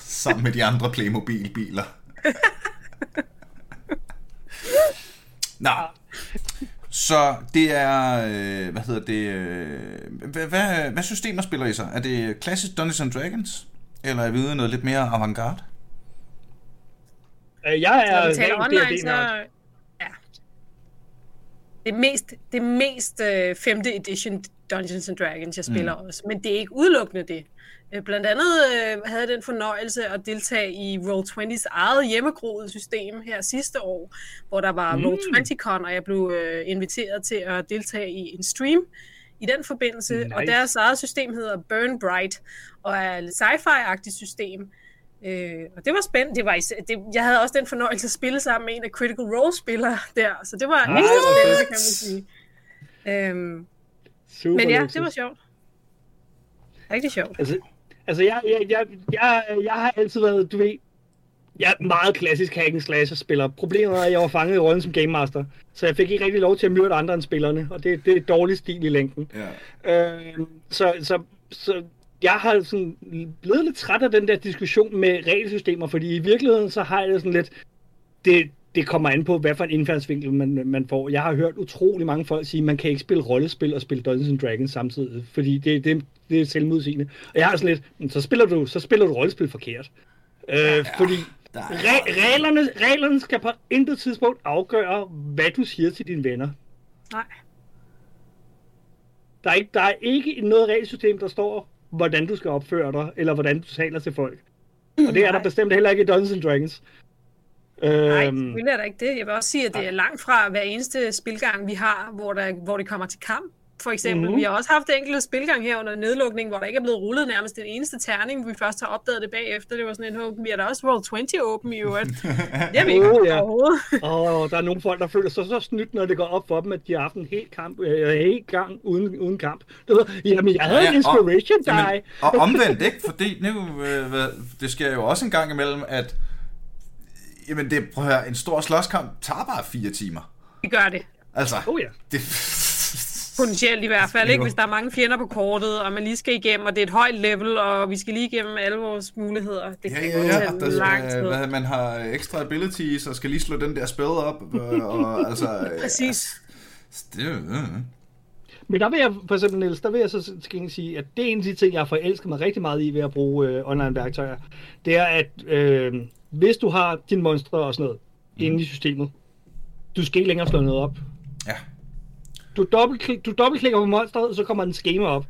Sammen med de andre Playmobil-biler. Nå. Så det er, øh, hvad hedder det, øh, hvad, hvad, hvad systemer spiller I så? Er det klassisk Dungeons and Dragons? Eller er vi ude noget lidt mere avantgarde? Øh, Jeg er Når vi taler online, så... Ja. Det er mest, det mest øh, 5. edition Dungeons and Dragons, jeg spiller mm. også. Men det er ikke udelukkende det. Øh, Blandt andet øh, havde jeg den fornøjelse at deltage i Roll20's eget hjemmegroede system her sidste år, hvor der var mm. Roll20Con, og jeg blev øh, inviteret til at deltage i en stream i den forbindelse. Nice. Og deres eget system hedder Burn Bright, og er et sci-fi-agtigt system. Øh, og det var spændende. Det var især, det, jeg havde også den fornøjelse at spille sammen med en af Critical Role-spillere der, så det var Ah, ekstra spændende, kan man sige. Øhm, Super men ja, luksus. det var sjovt. Rigtig sjovt. Altså, altså jeg, jeg, jeg, jeg, jeg har altid været, du ved, jeg er meget klassisk hack and slash spiller. Problemet er, at jeg var fanget i rollen som game master, så jeg fik ikke rigtig lov til at myrde andre end spillerne, og det, det er dårlig stil i længden. Ja. Øh, så, så, så jeg har sådan blevet lidt træt af den der diskussion med regelsystemer, fordi i virkeligheden så har jeg det sådan lidt, det, det kommer an på, hvad for en indfaldsvinkel man, man får. Jeg har hørt utrolig mange folk sige, at man kan ikke spille rollespil og spille Dungeons and Dragons samtidig, fordi det, det, det er selvmodsigende. Og jeg har sådan lidt, "Men så spiller du, så spiller du rollespil forkert. Øh, ja, fordi re- reglerne, reglerne skal på intet tidspunkt afgøre, hvad du siger til dine venner. Nej. Der er, ikke, der er ikke noget regelsystem, der står, hvordan du skal opføre dig, eller hvordan du taler til folk. Og det er der Nej. bestemt heller ikke i Dungeons and Dragons. Nej, Øhm, selvfølgelig er der ikke det. Jeg vil også sige, at det er langt fra hver eneste spilgang, vi har, hvor, der, hvor det kommer til kamp. For eksempel, Mhm. mm-hmm. vi har også haft enkelte spilgang her under nedlukning, hvor der ikke er blevet rullet nærmest den eneste terning, hvor vi først har opdaget det bagefter. Det var sådan en, "Hov, vi er da også Roll20 åben i øvrigt. Det har vi ikke Oh, ja. overhovedet. og der er nogle folk, der føler sig så snydt, når det går op for dem, at de har haft en hel, kamp, øh, hel gang uden, uden kamp. Du ved, jamen, jeg havde Ja, en inspiration og, die. jamen, og omvendt, ikke? Fordi nu, øh, det sker jo også en gang imellem, at jamen det, prøv at høre, en stor slåskamp tager bare fire timer. Vi gør det. Altså, Oh ja. det, Potentielt i hvert fald, ikke? Hvis der er mange fjender på kortet, og man lige skal igennem, og det er et højt level, og vi skal lige igennem alle vores muligheder. Det Ja, kan ja, godt ja. tage Der, lang tid. hvad, man har ekstra abilities, og skal lige slå den der spil op. Og, og, altså, øh, Præcis. Det, er jo- øh. Men der vil jeg, for eksempel Niels, der vil jeg så til gengæld sige, at det er en af de ting, jeg har forelsket mig rigtig meget i ved at bruge øh, online-værktøjer. Det er, at øh, hvis du har dine monstre og sådan noget mm. inde i systemet, du skal ikke længere slå noget op. Ja. Du, dobbeltklik, du dobbeltklikker på monstret, så kommer en schema op.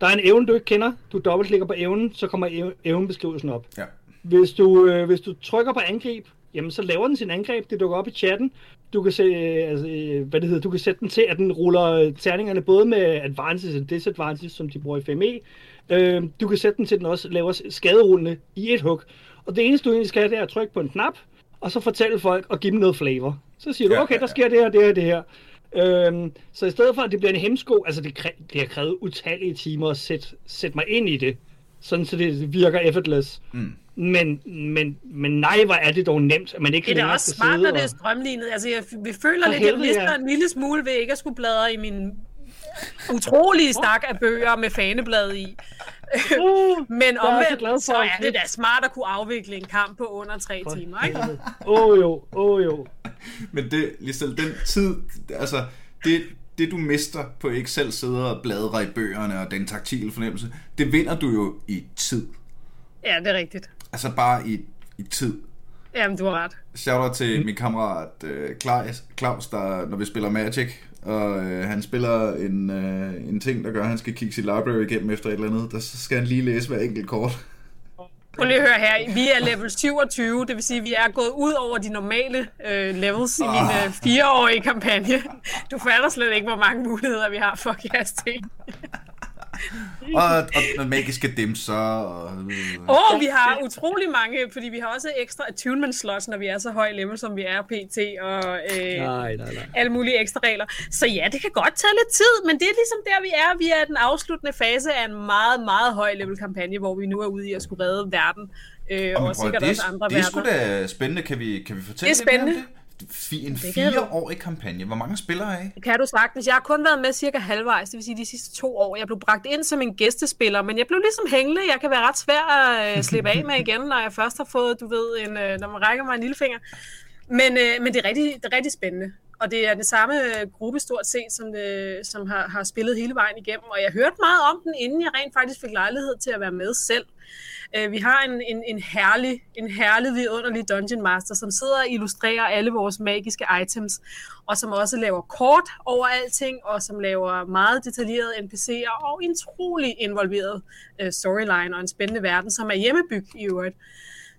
Der er en evne, du ikke kender. Du dobbeltklikker på evnen, så kommer ev- evnebeskrivelsen op. ja. Hvis du, øh, hvis du trykker på angreb, jamen så laver den sin angreb, det dukker op i chatten. Du kan se, øh, altså, øh, hvad det hedder, du kan sætte den til, at den ruller øh, terningerne både med advances og disadvances, som de bruger i 5e. Øh, du kan sætte den til, at den også laver skaderullende i et hug. Og det eneste, du egentlig skal, det er at trykke på en knap, og så fortælle folk og give dem noget flavor. Så siger du, Ja, okay, ja, der ja. sker det her, det her, det her. Øhm, så i stedet for, at det bliver en hemsko, altså det, kræ- det har krævet utallige timer at sætte, sætte mig ind i det, sådan så det virker effortless. Mm. Men, men, men nej, hvor er det dog nemt, at man ikke Det er også smart, når det er og... strømlignet. Altså, jeg vi føler For lidt, at jeg helvede, mister ja. en lille smule ved ikke at skulle bladre i min utrolige stak af bøger med faneblad i. Uh, Men Jeg er så omvendt, så er det da smart at kunne afvikle en kamp på under tre for timer, ikke? Åh oh, jo, åh oh, jo. Men det, Lisel, den tid, altså, det, det du mister på ikke selv sidde og bladre i bøgerne og den taktile fornemmelse, det vinder du jo i tid. Ja, det er rigtigt. Altså bare i, i tid. Jamen, du har ret. Shout out til min kammerat øh, Klaus, Claus, der, når vi spiller Magic, og øh, han spiller en, øh, en ting, der gør, at han skal kigge sit library igennem efter et eller andet, der så skal han lige læse hver enkelt kort. Prøv lige at høre her. Vi er level 27, det vil sige, at vi er gået ud over de normale øh, levels i min øh, fireårige kampagne. Du fatter slet ikke, hvor mange muligheder vi har for at kaste ting. Og, og, og magiske dimser. Og, øh, Åh, oh, vi har utrolig mange, fordi vi har også ekstra attunement slots, når vi er så høj level, som vi er pt. Og øh, Nej, nej, nej. alle mulige ekstra regler. Så ja, det kan godt tage lidt tid, men det er ligesom der, vi er. Vi er i den afsluttende fase af en meget, meget høj level kampagne, hvor vi nu er ude i at skulle redde verden. Øh, og prøv, sikkert det, også andre det er sgu da spændende. Kan vi, kan vi fortælle Det er lidt mere om spændende. det? En Det kan du. fireårig kampagne. Hvor mange spillere er I? Det kan du sagtens. Jeg har kun været med cirka halvvejs, det vil sige de sidste to år. Jeg blev bragt ind som en gæstespiller, men jeg blev ligesom hængende. Jeg kan være ret svær at øh, slippe af med igen, når jeg først har fået, du ved, en, øh, når man rækker mig en lillefinger. Men, øh, men det, er rigtig, det er rigtig spændende. Og det er den samme øh, gruppe stort set, som, det, som har, har spillet hele vejen igennem. Og jeg hørte meget om den, inden jeg rent faktisk fik lejlighed til at være med selv. Øh, vi har en, en, en, herlig, en herlig, vidunderlig Dungeon Master, som sidder og illustrerer alle vores magiske items, og som også laver kort over alting, og som laver meget detaljerede NPC'er, og en trolig involveret øh, storyline og en spændende verden, som er hjemmebygget i øvrigt.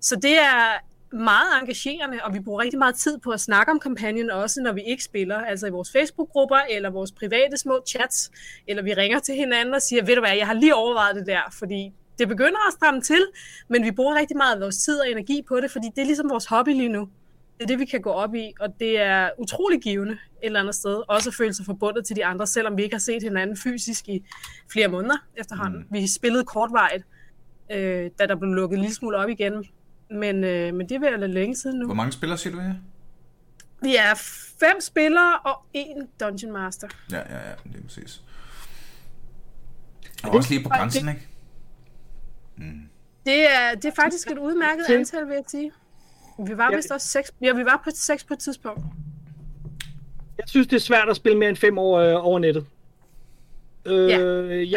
Så det er meget engagerende, og vi bruger rigtig meget tid på at snakke om kampagnen, også når vi ikke spiller, altså i vores Facebook-grupper, eller vores private små chats, eller vi ringer til hinanden og siger, ved du hvad, jeg har lige overvejet det der, fordi det begynder at stramme til, men vi bruger rigtig meget af vores tid og energi på det, fordi det er ligesom vores hobby lige nu. Det er det, vi kan gå op i, og det er utrolig givende et eller andet sted. Også at føle sig forbundet til de andre, selvom vi ikke har set hinanden fysisk i flere måneder efterhånden. Mm. Vi spillede kortvarigt, øh, da der blev lukket en lille smule op igen. Men, øh, men det er vel længe siden nu. Hvor mange spillere siger du her? Vi er fem spillere og en Dungeon Master. Ja, ja, ja, det er præcis. Og også lige på grænsen, ikke? Det er, det er faktisk et udmærket antal, vil jeg sige. Vi var Ja. vist også seks. Ja, vi var på seks på et tidspunkt. Jeg synes, det er svært at spille mere end fem år øh, over nettet. Øh, Ja,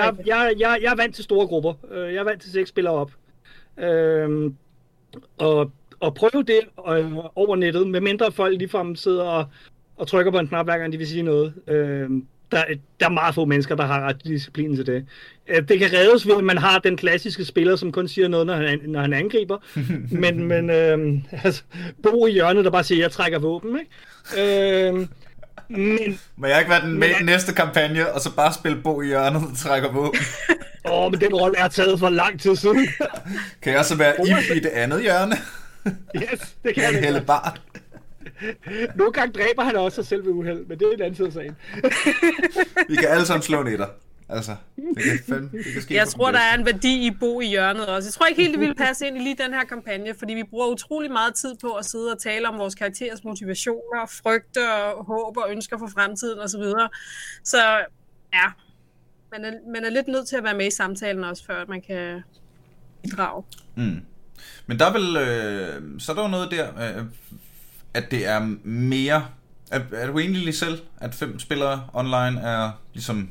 jeg, jeg, jeg, jeg er vant til store grupper. Øh, jeg er vant til seks spillere op. Øh, og, og prøve det øh, over nettet, medmindre folk ligefrem sidder og, og trykker på en knap, hver gang de vil sige noget. Øh, der, der er meget få mennesker, der har ret disciplin til det. Øh, Det kan reddes ved, at man har den klassiske spiller, som kun siger noget, når han, når han angriber. men men øh, altså, Bo i hjørnet, der bare siger, jeg trækker våben. Ikke? Øh, men, Må jeg ikke være den med i næste kampagne, og så bare spille Bo i hjørnet og trækker våben? åh, men den rolle er taget for lang tid siden. Kan jeg så være Ib i det andet hjørne? yes, det kan jeg Helle. Bart? Nogle gange dræber han også sig selv ved uheld, men det er en anden side af sagen. Vi kan alle sammen slå en etter. Altså, det kan, fandme, det kan ske Jeg tror, der er en værdi i Bo i hjørnet også. Jeg tror ikke helt, det ville passe ind i lige den her kampagne, fordi vi bruger utrolig meget tid på at sidde og tale om vores karakterers motivationer, frygter, håb og ønsker for fremtiden osv. Så, så Ja. Man er, man er lidt nødt til at være med i samtalen også, før man kan bidrage. Mm. Men der er vel, øh, så er der jo noget der, øh, at det er mere, er, er du egentlig lige selv, at fem spillere online er ligesom,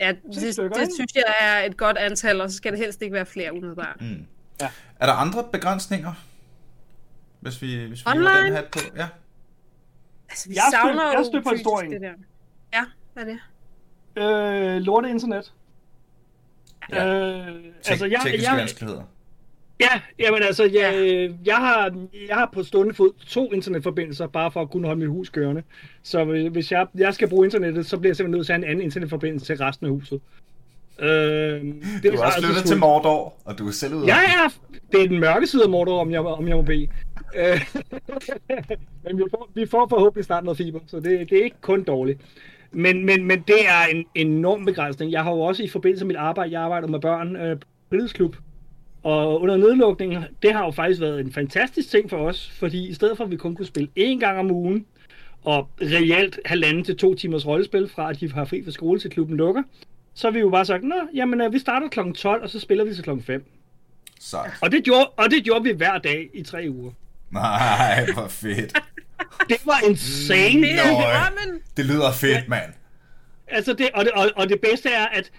Ja, det, stykker, det synes jeg er et godt antal, og så skal det helst ikke være flere umiddelbart. mm. Ja. er der andre begrænsninger? Hvis vi, hvis vi Online? den hat på, ja. Altså, vi Jeg er savner jeg er jo stødt på historien. det der. Ja, hvad er det? Øh, lorte internet. Ja. Øh, altså, jeg, tekniske jeg, vanskeligheder. Ja, jamen altså, jeg, jeg, har, jeg har på stående fod to internetforbindelser, bare for at kunne holde mit hus kørende. Så hvis jeg, jeg skal bruge internettet, så bliver jeg simpelthen nødt til at have en anden internetforbindelse til resten af huset. Øh, det Du er også flyttet til Mordor, og du er selv ude. Ja, ja, det er den mørke side af Mordor, om jeg, om jeg må bede. Øh, men vi får, vi får forhåbentlig snart noget fiber, så det, det er ikke kun dårligt. Men, men, men det er en enorm begrænsning. Jeg har jo også i forbindelse med mit arbejde, jeg arbejder med børn øh, på fritidsklub, og under nedlukningen, det har jo faktisk været en fantastisk ting for os, fordi i stedet for at vi kun kunne spille én gang om ugen, og reelt halvanden til to timers rollespil fra, at de har fri fra skole til klubben lukker, så har vi jo bare sagt, nå, jamen øh, vi starter kl. 12, og så spiller vi til kl. 5. Sejt. Og det, gjorde, og det gjorde vi hver dag i tre uger. Nej, hvor fedt. Det var insane. Drømmen! Det lyder fedt, mand. Altså det, og, det, og, og det bedste er, at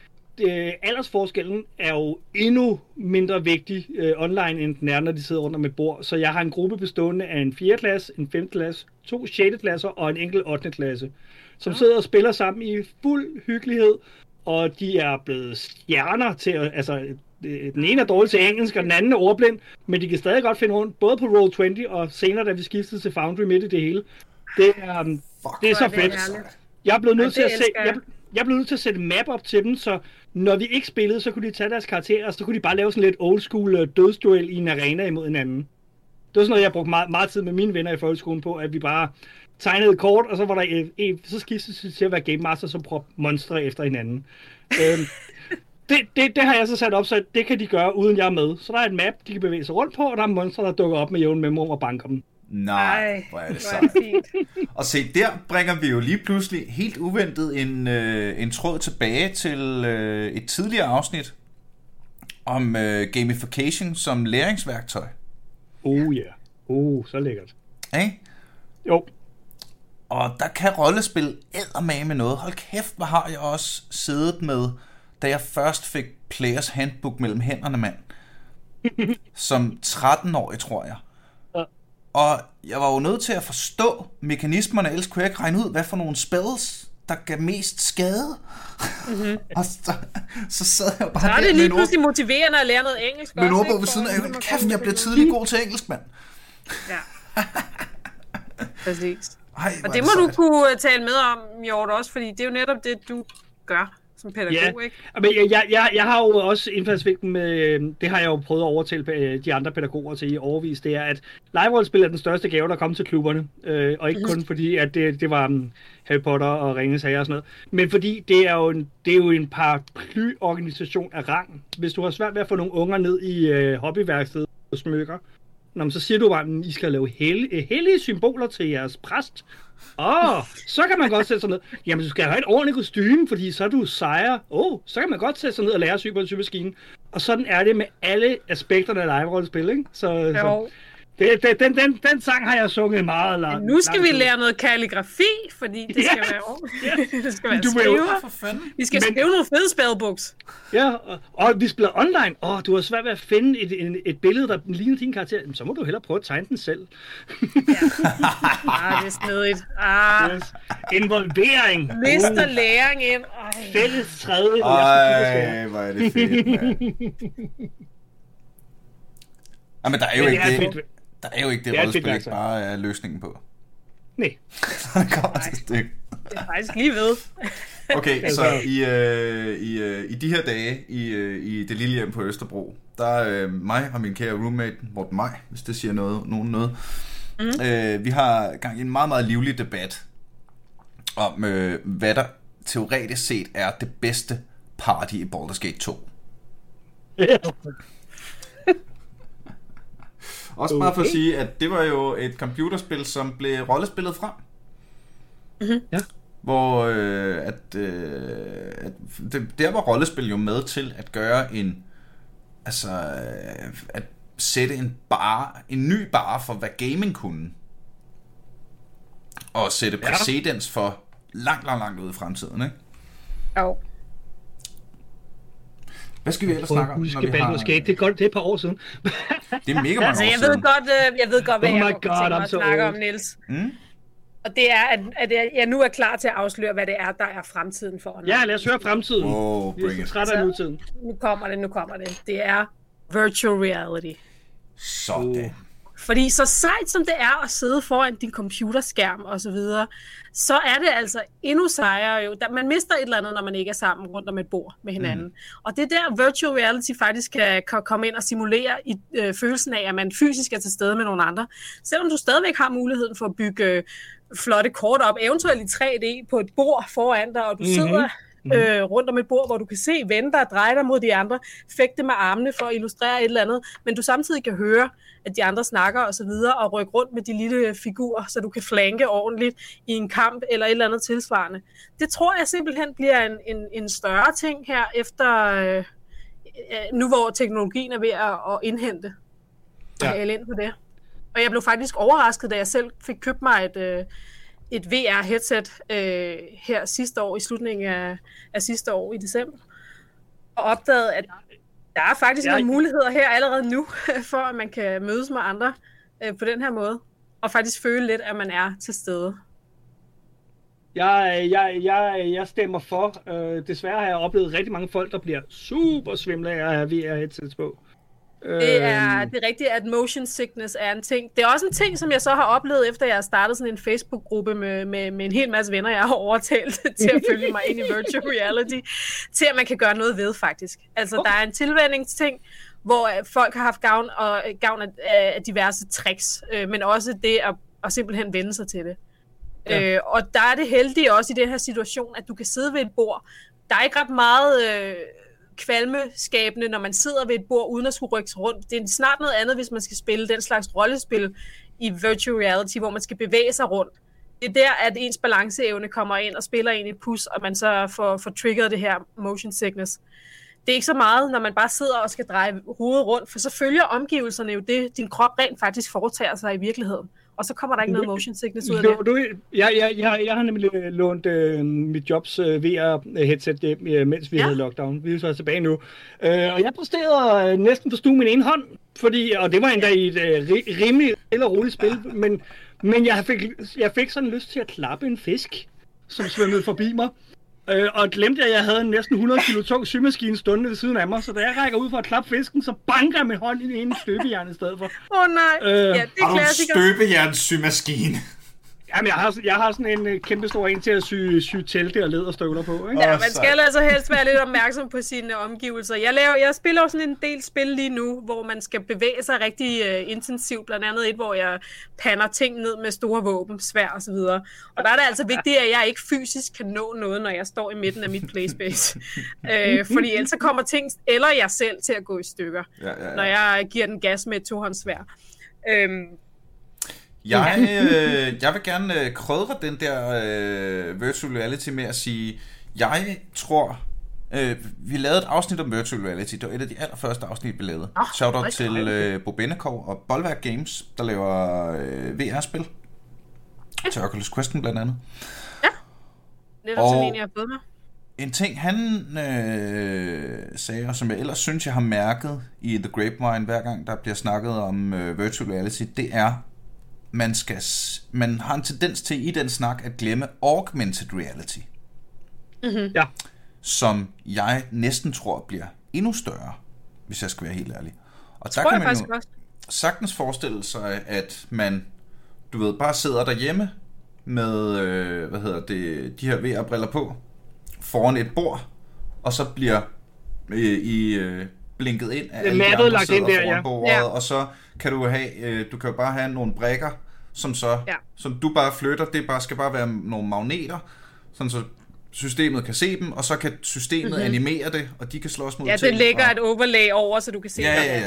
øh, aldersforskellen er jo endnu mindre vigtig øh, online, end den er, når de sidder rundt om et bord. Så jeg har en gruppe bestående af en 4. klasse, en 5. klasse, to 6. klasser og en enkelt 8. klasse, som sidder og spiller sammen i fuld hyggelighed, og de er blevet stjerner til, at- altså øh, den ene er dårlig til engelsk, og den anden er ordblind, men de kan stadig godt finde rundt, både på Roll20 og senere, da vi skiftede til Foundry midt i det hele. Det er, um, Fuck. det er så er fedt. Jeg er blevet nødt til at se, jeg. jeg, blev nødt til at sætte map op til dem, så når vi ikke spillede, så kunne de tage deres karakterer, og så kunne de bare lave sådan lidt old school øh, dødsduel i en arena imod hinanden. Det var sådan noget, jeg brugte meget, meget tid med mine venner i folkeskolen på, at vi bare tegnede et kort, og så var der en, en så skiftede det til at være game master, som prøvede monstre efter hinanden. øhm, det, det, det, har jeg så sat op, så det kan de gøre, uden jeg er med. Så der er et map, de kan bevæge sig rundt på, og der er monstre, der dukker op med jævn mellemrum og banker dem. Nej, det hvor er det sejt. Og se, der bringer vi jo lige pludselig helt uventet en, øh, en tråd tilbage til øh, et tidligere afsnit om øh, gamification som læringsværktøj. Oh ja. Yeah. Oh, så lækkert. Ikke? Jo. Og der kan rollespil eddermame med noget. Hold kæft, hvor har jeg også siddet med, da jeg først fik Players Handbook mellem hænderne, mand. Som 13-årig, tror jeg. Og jeg var jo nødt til at forstå mekanismerne, ellers kunne jeg ikke regne ud, hvad for nogle spells, der gav mest skade. Mm-hmm. og så, så sad jeg bare Så er der det med lige en ord- pludselig motiverende at lære noget engelsk med ordbog ved siden af. Hold Kæft, jeg blev tidligt god til engelsk, mand. Ja. Præcis. Ej, Og det må du sejt. kunne øh, tale med om, Hjort, også, fordi det er jo netop det, du gør som pædagog, Ja, ikke? men jeg, jeg, jeg, jeg har jo også indfaldsvinklen med, øh, det har jeg jo prøvet at overtale øh, de andre pædagoger til i overvis, det er, at live-rollespil er den største gave, der kommer til klubberne. Øh, og ikke kun fordi, at det, det var um, Harry Potter og Ringens Herre og sådan noget, men fordi det er jo en, det er jo en paraplyorganisation af rang. Hvis du har svært ved at få nogle unger ned i øh, hobbyværkstedet og smykker, Nå, så siger du bare, at I skal lave hellige, hellige symboler til jeres præst. Åh, oh, så kan man godt sætte sig ned. Jamen, du skal have et ordentligt kostume, fordi så er du sejr. Åh, oh, så kan man godt sætte sig ned og lære at sy på en symaskine. Og sådan er det med alle aspekterne af live-rollespil, ikke? Så, så Jo. Det, det, den, den, den sang har jeg sunget meget langt. Nu skal lang vi lære noget kalligrafi, fordi det skal Ja. være ordentligt. det skal være Du skriver. For fanden. Vi skal Men- skrive nogle fede spellbooks. Ja, og, og vi spiller online. Åh, oh, du har svært ved at finde et, et, et billede, der ligner din karakter. Jamen, så må du hellere prøve at tegne den selv. Ah, det er snedigt. Ah, Yes. Involvering. mister læring ind. Ej. Fælles kigge Ej, hvor er det fedt, mand. Ej, men der er jo Men det ikke er det, fedt. Der er jo ikke det, Det er et rollespil ikke værktøj. bare er løsningen på. Nej. Så det kommer til. Det er faktisk lige ved. Okay, Altså- så i, øh, i, øh, i de her dage i, øh, i det lille hjem på Østerbro, der er øh, mig og min kære roommate, Morten Maj, hvis det siger noget, nogen noget, mm. øh, vi har gang i en meget, meget livlig debat om, øh, hvad der teoretisk set er det bedste party i Baldur's Gate 2. Også bare for at Okay. sige, at det var jo et computerspil, som blev rollespillet frem. Ja. hvor øh, at, øh, at det, der var rollespil jo med til at gøre en, altså øh, at sætte en bar, en ny bar for, hvad gaming kunne. Og sætte præcedens for langt, langt, langt ud i fremtiden, ikke? Jo. Hvad skal vi ellers snakke om, når vi har... Gate. Det er, godt, det er et par år siden. Det er mega mange Altså, år jeg ved godt, øh, jeg ved godt hvad Oh jeg God, tænke mig I'm at so snakke old. om, Niels. Mm? Og det er, at, at jeg nu er klar til at afsløre, hvad det er, der er fremtiden for online. Ja, lad os høre fremtiden. Er bring it. trætte af nutiden. Nu kommer det, nu kommer det. Det er virtual reality. Sådan. Fordi så sejt som det er at sidde foran din computerskærm og så videre, så er det altså endnu sejere jo. Man mister et eller andet, når man ikke er sammen rundt om et bord med hinanden. Mm. Og det er der virtual reality faktisk kan, kan komme ind og simulere i øh, følelsen af, at man fysisk er til stede med nogle andre. Selvom du stadigvæk har muligheden for at bygge øh, flotte kort op, eventuelt i 3D på et bord foran dig, og du mm-hmm. sidder øh, rundt om et bord, hvor du kan se vente dig og dreje dig mod de andre, fægte med armene for at illustrere et eller andet, men du samtidig kan høre, at de andre snakker og så videre, og rykke rundt med de lille figurer, så du kan flanke ordentligt i en kamp eller et eller andet tilsvarende. Det tror jeg simpelthen bliver en, en, en større ting her efter, øh, øh, nu hvor teknologien er ved at, at indhente Ja. ja. ind på det. Og jeg blev faktisk overrasket, da jeg selv fik købt mig et, øh, et VR-headset øh, her sidste år, i slutningen af, af sidste år i december, og opdagede, at der er faktisk ja, nogle muligheder her allerede nu, for at man kan mødes med andre øh, på den her måde, og faktisk føle lidt, at man er til stede. Jeg, jeg, jeg, jeg stemmer for. Øh, desværre har jeg oplevet rigtig mange folk, der bliver super svimle af at have VR-headsets på. Det er, Øhm, det er rigtigt, at motion sickness er en ting. Det er også en ting, som jeg så har oplevet, efter jeg har startet sådan en Facebook-gruppe med, med, med en hel masse venner, jeg har overtalt til at følge mig ind i virtual reality, til at man kan gøre noget ved, faktisk. Altså, der er en tilvændingsting, hvor øh, folk har haft gavn, og, øh, gavn af, af diverse tricks, øh, men også det at, at simpelthen vende sig til det. Ja. Øh, og der er det heldige også i den her situation, at du kan sidde ved et bord. Der er ikke ret meget øh, kvalmeskabende, når man sidder ved et bord, uden at skulle rykke sig rundt. Det er snart noget andet, hvis man skal spille den slags rollespil i virtual reality, hvor man skal bevæge sig rundt. Det er der, at ens balanceevne kommer ind og spiller ind i et pus, og man så får, får triggeret det her motion sickness. Det er ikke så meget, når man bare sidder og skal dreje hovedet rundt, for så følger omgivelserne jo det, din krop rent faktisk foretager sig i virkeligheden. Og så kommer der ikke noget motion sickness ud af det. Du, du, jeg, jeg, jeg, jeg har nemlig lånt øh, mit jobs øh, VR-headset hjem, øh, mens vi ja. Ja. havde lockdown. Vi er så tilbage nu. Øh, og jeg præsterede øh, næsten forstå min ene hånd, fordi, og det var endda i et øh, ri- rimelig eller roligt spil, men, men jeg fik, jeg fik sådan lyst til at klappe en fisk, som svømmede forbi mig. Øh, og glemte, at jeg havde en næsten 100 kilo tung symaskine stående ved siden af mig, så da jeg rækker ud for at klappe fisken, så banker jeg min hånd i en støbejern i stedet for. Åh oh, nej, Øh, ja, det er Har du en klassiker. støbejernssymaskine? Jamen, jeg har, jeg har sådan en øh, kæmpe stor en til at sy, sy telte og læderstøvler på, ikke? Ja, man skal altså helst være lidt opmærksom på sine omgivelser. Jeg, laver, jeg spiller jo sådan en del spil lige nu, hvor man skal bevæge sig rigtig uh, intensivt. Blandt andet et, hvor jeg pander ting ned med store våben, svær og så videre. Og der er det altså vigtigt, at jeg ikke fysisk kan nå noget, når jeg står i midten af mit playspace. uh, fordi ellers så kommer ting, eller jeg selv, til at gå i stykker, Ja, ja, ja. når jeg giver den gas med et tohåndssvær. Øhm, Jeg, øh, jeg vil gerne øh, krydre den der øh, virtual reality med at sige, jeg tror, øh, vi lavede et afsnit om virtual reality. Det var et af de allerførste afsnit, vi lavede. Nå, Shout out til øh, Bo Bennekov og Bolværk Games, der laver øh, VR-spil. Til Oculus Questen blandt andet. netop sådan Og- en, jeg har fået mig. En ting, han øh, sagde, og som jeg ellers synes, jeg har mærket i The Grapevine, hver gang der bliver snakket om øh, virtual reality, det er, man, skal, man har en tendens til i den snak at glemme augmented reality, Ja. som jeg næsten tror bliver endnu større, hvis jeg skal være helt ærlig. Og der Tror kan jeg man faktisk jo også. sagtens forestille sig, at man, du ved, bare sidder derhjemme med, øh, hvad hedder det, de her VR-briller på, foran et bord, og så bliver øh, I øh, blinket ind af alle de andre lagt sidder ind der, foran ja. bordet, Ja. og så kan du have, øh, du kan jo bare have nogle brækker, som så, Ja. som du bare flytter, det bare, skal bare være nogle magneter, sådan så systemet kan se dem, og så kan systemet mm-hmm. animere det, og de kan slås mod. Ja, ting det lægger fra- et overlay over, så du kan se, Ja, ja,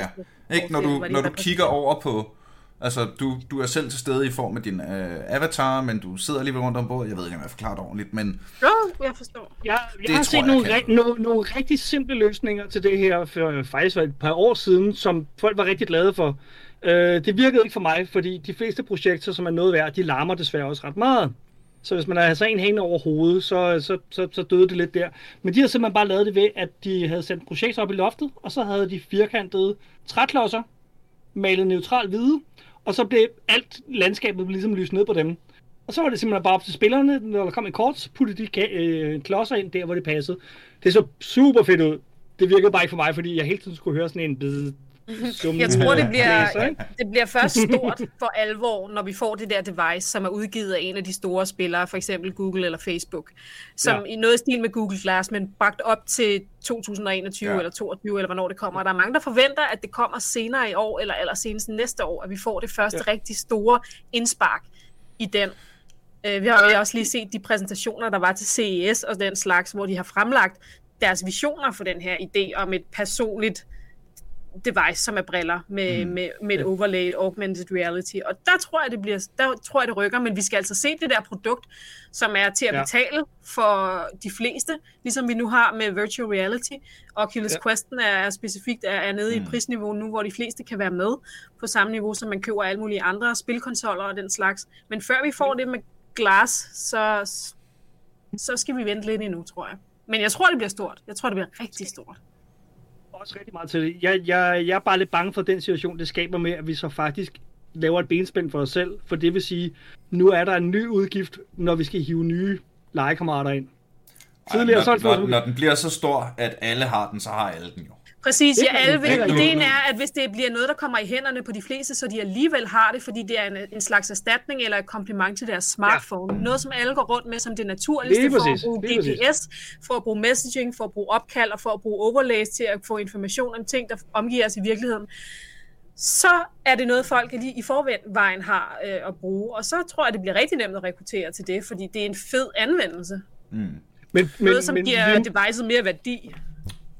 ja. Ikke, når du, når du kigger over på, Altså, du, du er selv til stede i form af din øh, avatar, men du sidder alligevel rundt om bordet. Jeg ved ikke, om jeg forklarer det ordentligt, men... Jo, jeg forstår. Jeg, Det jeg har set jeg, nogle, jeg ri- nogle, nogle rigtig simple løsninger til det her for faktisk for et par år siden, som folk var rigtig glade for. Øh, det virkede ikke for mig, fordi de fleste projekter, som er noget værd, de larmer desværre også ret meget. Så hvis man har så en hængende over hovedet, så, så, så, så døde det lidt der. Men de har simpelthen bare lavet det ved, at de havde sendt projekter op i loftet, og så havde de firkantede træklodser, malet neutral hvide, og så blev alt landskabet ligesom lyst ned på dem. Og så var det simpelthen bare op til spillerne, når der kom en kort, så puttede de ka- øh, klodser ind der, hvor det passede. Det så super fedt ud. Det virkede bare ikke for mig, fordi jeg hele tiden skulle høre sådan en bid. Jeg tror, det bliver, det bliver først stort for alvor, når vi får det der device, som er udgivet af en af de store spillere, for eksempel Google eller Facebook, som Ja. i noget stil med Google Glass, men bragt op til 2021 Ja. eller 22 eller hvornår det kommer. Og der er mange, der forventer, at det kommer senere i år, eller allersenest næste år, at vi får det første Ja. ja. rigtig store indspark i den. Øh, Vi har jo også lige set de præsentationer, der var til CES og den slags, hvor de har fremlagt deres visioner for den her idé om et personligt device, som er briller med, mm. med, med et overlay, augmented reality. Og der tror jeg, det bliver, der tror jeg, det rykker, men vi skal altså se det der produkt, som er til at Ja. betale for de fleste, ligesom vi nu har med virtual reality. Oculus Ja. Questen er specifikt er, er nede mm. i Mm. prisniveau nu, hvor de fleste kan være med på samme niveau, som man køber alle mulige andre spilkonsoller og den slags. Men før vi får det med Glass, så, så skal vi vente lidt endnu, tror jeg. Men jeg tror, det bliver stort. Jeg tror, det bliver rigtig stort. Også rigtig meget til det. Jeg, jeg, jeg er bare lidt bange for den situation, det skaber med, at vi så faktisk laver et benspænd for os selv. For det vil sige, nu er der en ny udgift, når vi skal hive nye legekammerater ind. Tidligere så Ej, når, det når, når den bliver så stor, at alle har den, så har alle den jo. Præcis, Det ja, alle vil. Ideen er, at hvis det bliver noget, der kommer i hænderne på de fleste, så de alligevel har det, fordi det er en, en slags erstatning eller et kompliment til deres smartphone. Ja. Noget, som alle går rundt med som det naturligste Lige for præcis, at bruge præcis. GPS, for at bruge messaging, for at bruge opkald og for at bruge overlays til at få information om ting, der omgiver os i virkeligheden. Så er det noget, folk lige i forvejen har øh, at bruge. Og så tror jeg, det bliver rigtig nemt at rekruttere til det, fordi det er en fed anvendelse. Mm. Men, men, Noget, som men, giver vi, devicet mere værdi.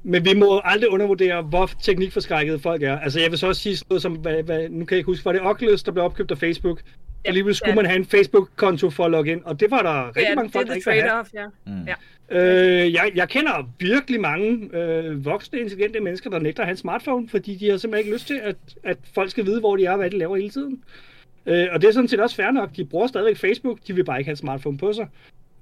Men vi må aldrig undervurdere, hvor teknikforskrækket folk er. Altså jeg vil så også sige sådan noget som, hvad, hvad, nu kan jeg ikke huske, var det Oculus, der blev opkøbt af Facebook? Ja, Alligevel skulle ja. man have en Facebook-konto for at logge ind, og det var der rigtig Ja, mange det er folk, der ikke ville have. trade-off, ja. Mm. ja. Øh, jeg, jeg kender virkelig mange øh, voksne, intelligente mennesker, der nægter at have en smartphone, fordi de har simpelthen ikke lyst til, at, at folk skal vide, hvor de er og hvad de laver hele tiden. Øh, og det er sådan set også fair nok. De bruger stadigvæk Facebook, de vil bare ikke have en smartphone på sig.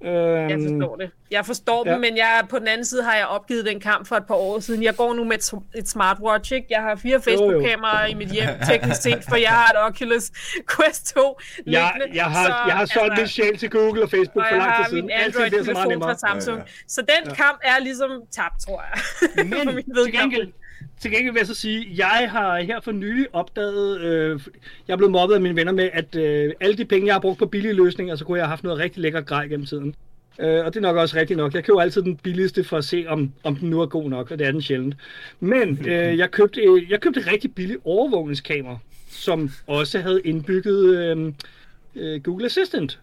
Øh, Jeg forstår det. Jeg forstår Ja. dem, men jeg, på den anden side har jeg opgivet den kamp for et par år siden. Jeg går nu med et, et smartwatch, ikke? Jeg har fire Facebook-kameraer i mit hjem, teknisk set, for jeg har et Oculus Quest 2 jeg, liggende. jeg har, jeg har solgt min sjæl til Google og Facebook og for jeg lang tid har siden. min bliver så meget Android-telefon fra Samsung. Ja, ja. Så den kamp er ligesom tabt, tror jeg. Men min til gengæld, til gengæld vil jeg så sige, jeg har her for nylig opdaget, øh, jeg er blevet mobbet af mine venner med, at øh, alle de penge, jeg har brugt på billige løsninger, så kunne jeg have haft noget rigtig lækker grej gennem tiden. Øh, og det er nok også rigtigt nok. Jeg køber altid den billigste for at se, om, om den nu er god nok, og det er den sjældent. Men øh, jeg, købte, øh, jeg købte et rigtig billigt overvågningskamera, som også havde indbygget øh, øh, Google Assistant.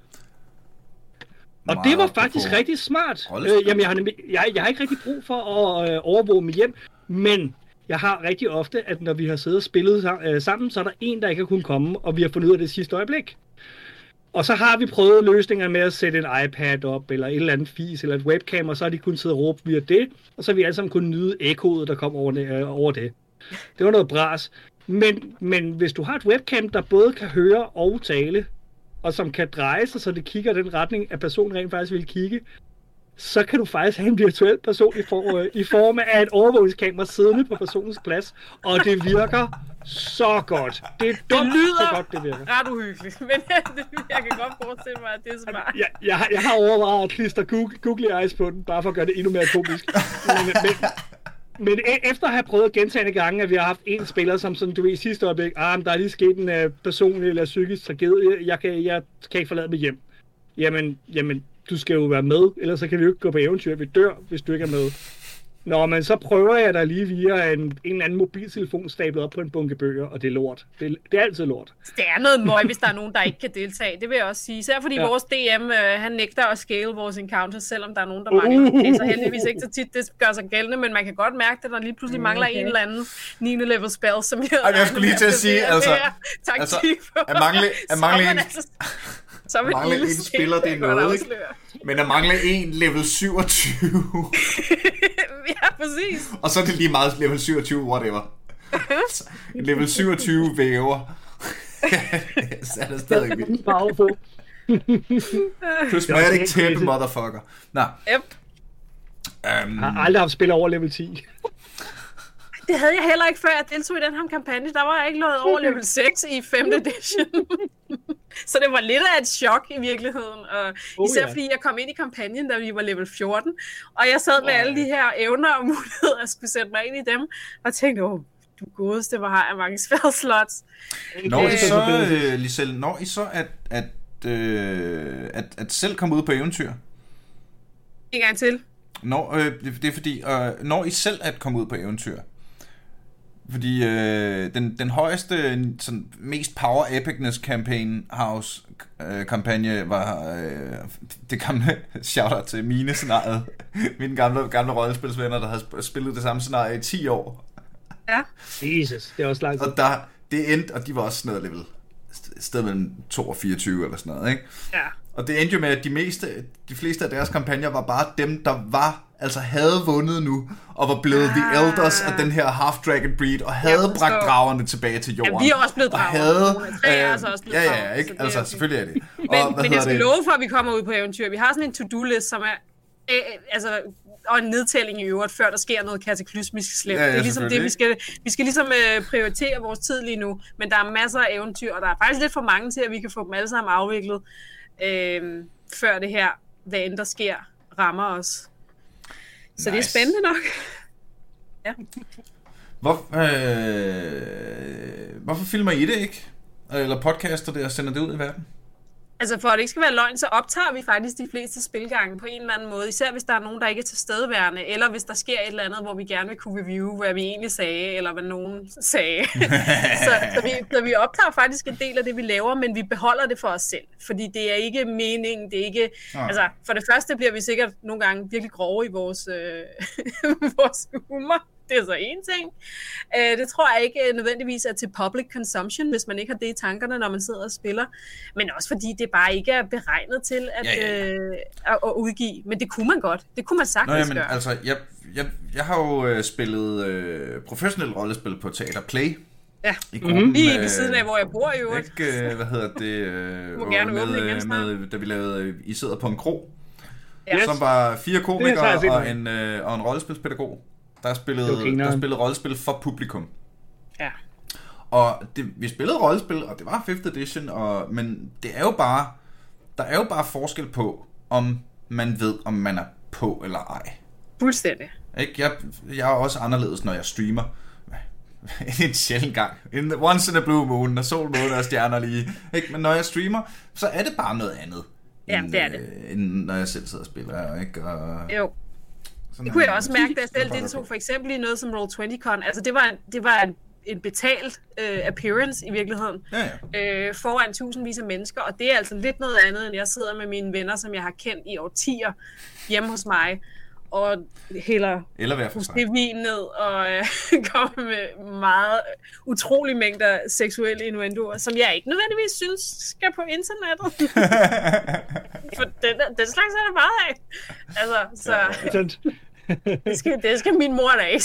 Og det var faktisk rigtig smart. Øh, jamen, jeg har, nemlig, jeg, jeg har ikke rigtig brug for at øh, overvåge mit hjem, men jeg har rigtig ofte, at når vi har siddet og spillet øh, sammen, så er der en, der ikke har kunnet komme, og vi har fundet ud af det sidste øjeblik. Og så har vi prøvet løsninger med at sætte en iPad op, eller et eller andet fis, eller et webcam, og så har de kun siddet og råbe via det, og så har vi alle sammen kunnet nyde ekkoet, der kom over det. Øh, over det. det var noget bras. Men, men hvis du har et webcam, der både kan høre og tale, og som kan dreje sig, så det kigger den retning, at personen rent faktisk vil kigge, så kan du faktisk have en virtuel person i, for, øh, i form af et overvågningskamera siddende på personens plads, og det virker så godt. Det er dumt, lyder- så godt det virker. Ret uhyggeligt, men jeg kan godt forestille mig, at det er smart. Jeg, jeg, har, jeg har overvejet at klistre Google, Google Eyes på den, bare for at gøre det endnu mere komisk. Men, men, men e- efter at have prøvet gentagende gange, at vi har haft en spiller, som sådan, du ved, i sidste øjeblik, ah, men der er lige sket en uh, personlig eller psykisk tragedie, jeg kan, jeg kan ikke forlade mit hjem. Jamen, jamen, du skal jo være med, ellers så kan vi jo ikke gå på eventyr. Vi dør, hvis du ikke er med. Nå, men så prøver jeg da lige via en, en eller anden mobiltelefon stablet op på en bunke bøger, og det er lort. Det, det er altid lort. Det er noget møg, hvis der er nogen, der ikke kan deltage. Det vil jeg også sige. Især fordi Ja. vores DM, øh, han nægter at scale vores encounters, selvom der er nogen, der mangler. Uh. Det er så heldigvis ikke så tit, det gør sig gældende, men man kan godt mærke, at der lige pludselig mangler Okay. en eller anden 9. level spell, som jeg, Ej, jeg skulle lige til at sige, altså, taktik altså, for. at mangle- at mangle er en- altså, så er man mangle lille en spiller, det er noget, ikke? Men at mangle en level 27, ja, præcis. og så er det lige meget level 27, whatever. Level 27 væver. så er det stadig vildt. Prismatic crazy. motherfucker. Nå, Yep. um, Jeg har aldrig haft spil over level 10. Det havde jeg heller ikke, før jeg deltog i den her kampagne. Der var jeg ikke noget over level 6 i 5. edition. så det var lidt af et chok i virkeligheden. Og Oh, især ja. fordi jeg kom ind i kampagnen, da vi var level 14. Og jeg sad med Ej. alle de her evner og muligheder, og skulle sætte mig ind i dem. Og tænkte, åh, du godeste, hvor har jeg mange spell slots. når I så, øh, Lisel, når I så at, at, øh, at, at selv komme ud på eventyr, En gang til. Når, øh, det, det er fordi, øh, når I selv at komme ud på eventyr, fordi øh, den, den højeste, sådan, mest power epicness campaign house øh, kampagne var øh, det gamle shout til mine scenariet. Mine gamle, gamle rollespilsvenner, der havde sp- spillet det samme scenarie i 10 år. Ja. Jesus, det er også lang tid. Og der, det endte, og de var også sådan noget level, sted mellem 2 og 24 eller sådan noget, ikke? Ja. Og det endte jo med, at de, meste, de fleste af deres kampagner var bare dem, der var, altså havde vundet nu, og var blevet ah. the elders af den her half-dragon breed, og havde forstår. bragt dragerne tilbage til jorden. Ja, vi er også blevet og drager. havde, Nogle af tre er altså også blevet ja, ja, ja, ikke? Altså, selvfølgelig er det. Og, Men, hvad men jeg skal det? love for, at vi kommer ud på eventyr. Vi har sådan en to-do-list, som er øh, altså, og en nedtælling i øvrigt, før der sker noget kataklysmisk slemt. Ja, ja, det er ligesom det, vi skal, vi skal ligesom øh, prioritere vores tid lige nu. Men der er masser af eventyr, og der er faktisk lidt for mange til, at vi kan få dem alle sammen afviklet, øh, før det her, hvad end der sker, rammer os. Så nice. det er spændende nok. Hvor, øh, hvorfor filmer I det ikke? Eller podcaster det og sender det ud i verden? Altså for at det ikke skal være løgn, så optager vi faktisk de fleste spilgange på en eller anden måde. Især hvis der er nogen, der ikke er tilstedeværende, eller hvis der sker et eller andet, hvor vi gerne vil kunne review, hvad vi egentlig sagde, eller hvad nogen sagde. så, så, vi, så vi optager faktisk en del af det, vi laver, men vi beholder det for os selv. Fordi det er ikke meningen, det er ikke... Nej. Altså, for det første bliver vi sikkert nogle gange virkelig grove i vores, øh, vores humor. Det er så en ting. Øh, det tror jeg ikke nødvendigvis er til public consumption, hvis man ikke har det i tankerne, når man sidder og spiller. Men også fordi det bare ikke er beregnet til at, Ja, ja, ja. Øh, at, at udgive. Men det kunne man godt. Det kunne man Nå, sagtens jamen, gøre. altså, jeg, jeg, jeg har jo øh, spillet øh, professionelt rollespil på Teater Play. Ja. I gruppen Lige med- ved siden af, hvor jeg bor i øvrigt. Ikke, øh, hvad hedder det? Øh, må gerne åbne igen med, snart. med, da vi lavede øh, I sidder på en kro, Ja. Yes. som var fire komikere og en, øh, og en rollespilspædagog, der spillede, grineren. der spillede rollespil for publikum. Ja. Og det, vi spillede rollespil, og det var 5th edition, og, men det er jo bare, der er jo bare forskel på, om man ved, om man er på eller ej. Fuldstændig. Ikke? Jeg, jeg er også anderledes, når jeg streamer. en sjældent gang. In the, once in a blue moon, når sol, måne og stjerner lige. Ikke? Men når jeg streamer, så er det bare noget andet. Ja, end, det er det. Øh, end når jeg selv sidder og spiller. Ikke? Og, Jo. Sådan Det kunne jeg også mærke, da jeg selv deltog for eksempel i noget som Roll20Con. Altså det var, en- det var en, en betalt øh, appearance i virkeligheden. Ja, ja. øh, foran tusindvis af mennesker, og det er altså lidt noget andet, end jeg sidder med mine venner, som jeg har kendt i årtier hjemme hos mig, og hælder vin ned og øh, kommer med meget utrolig mængder seksuelle innuendoer, som jeg ikke nødvendigvis synes skal på internettet. For den, den slags er der meget af. Altså, så det skal, det skal min mor da ikke.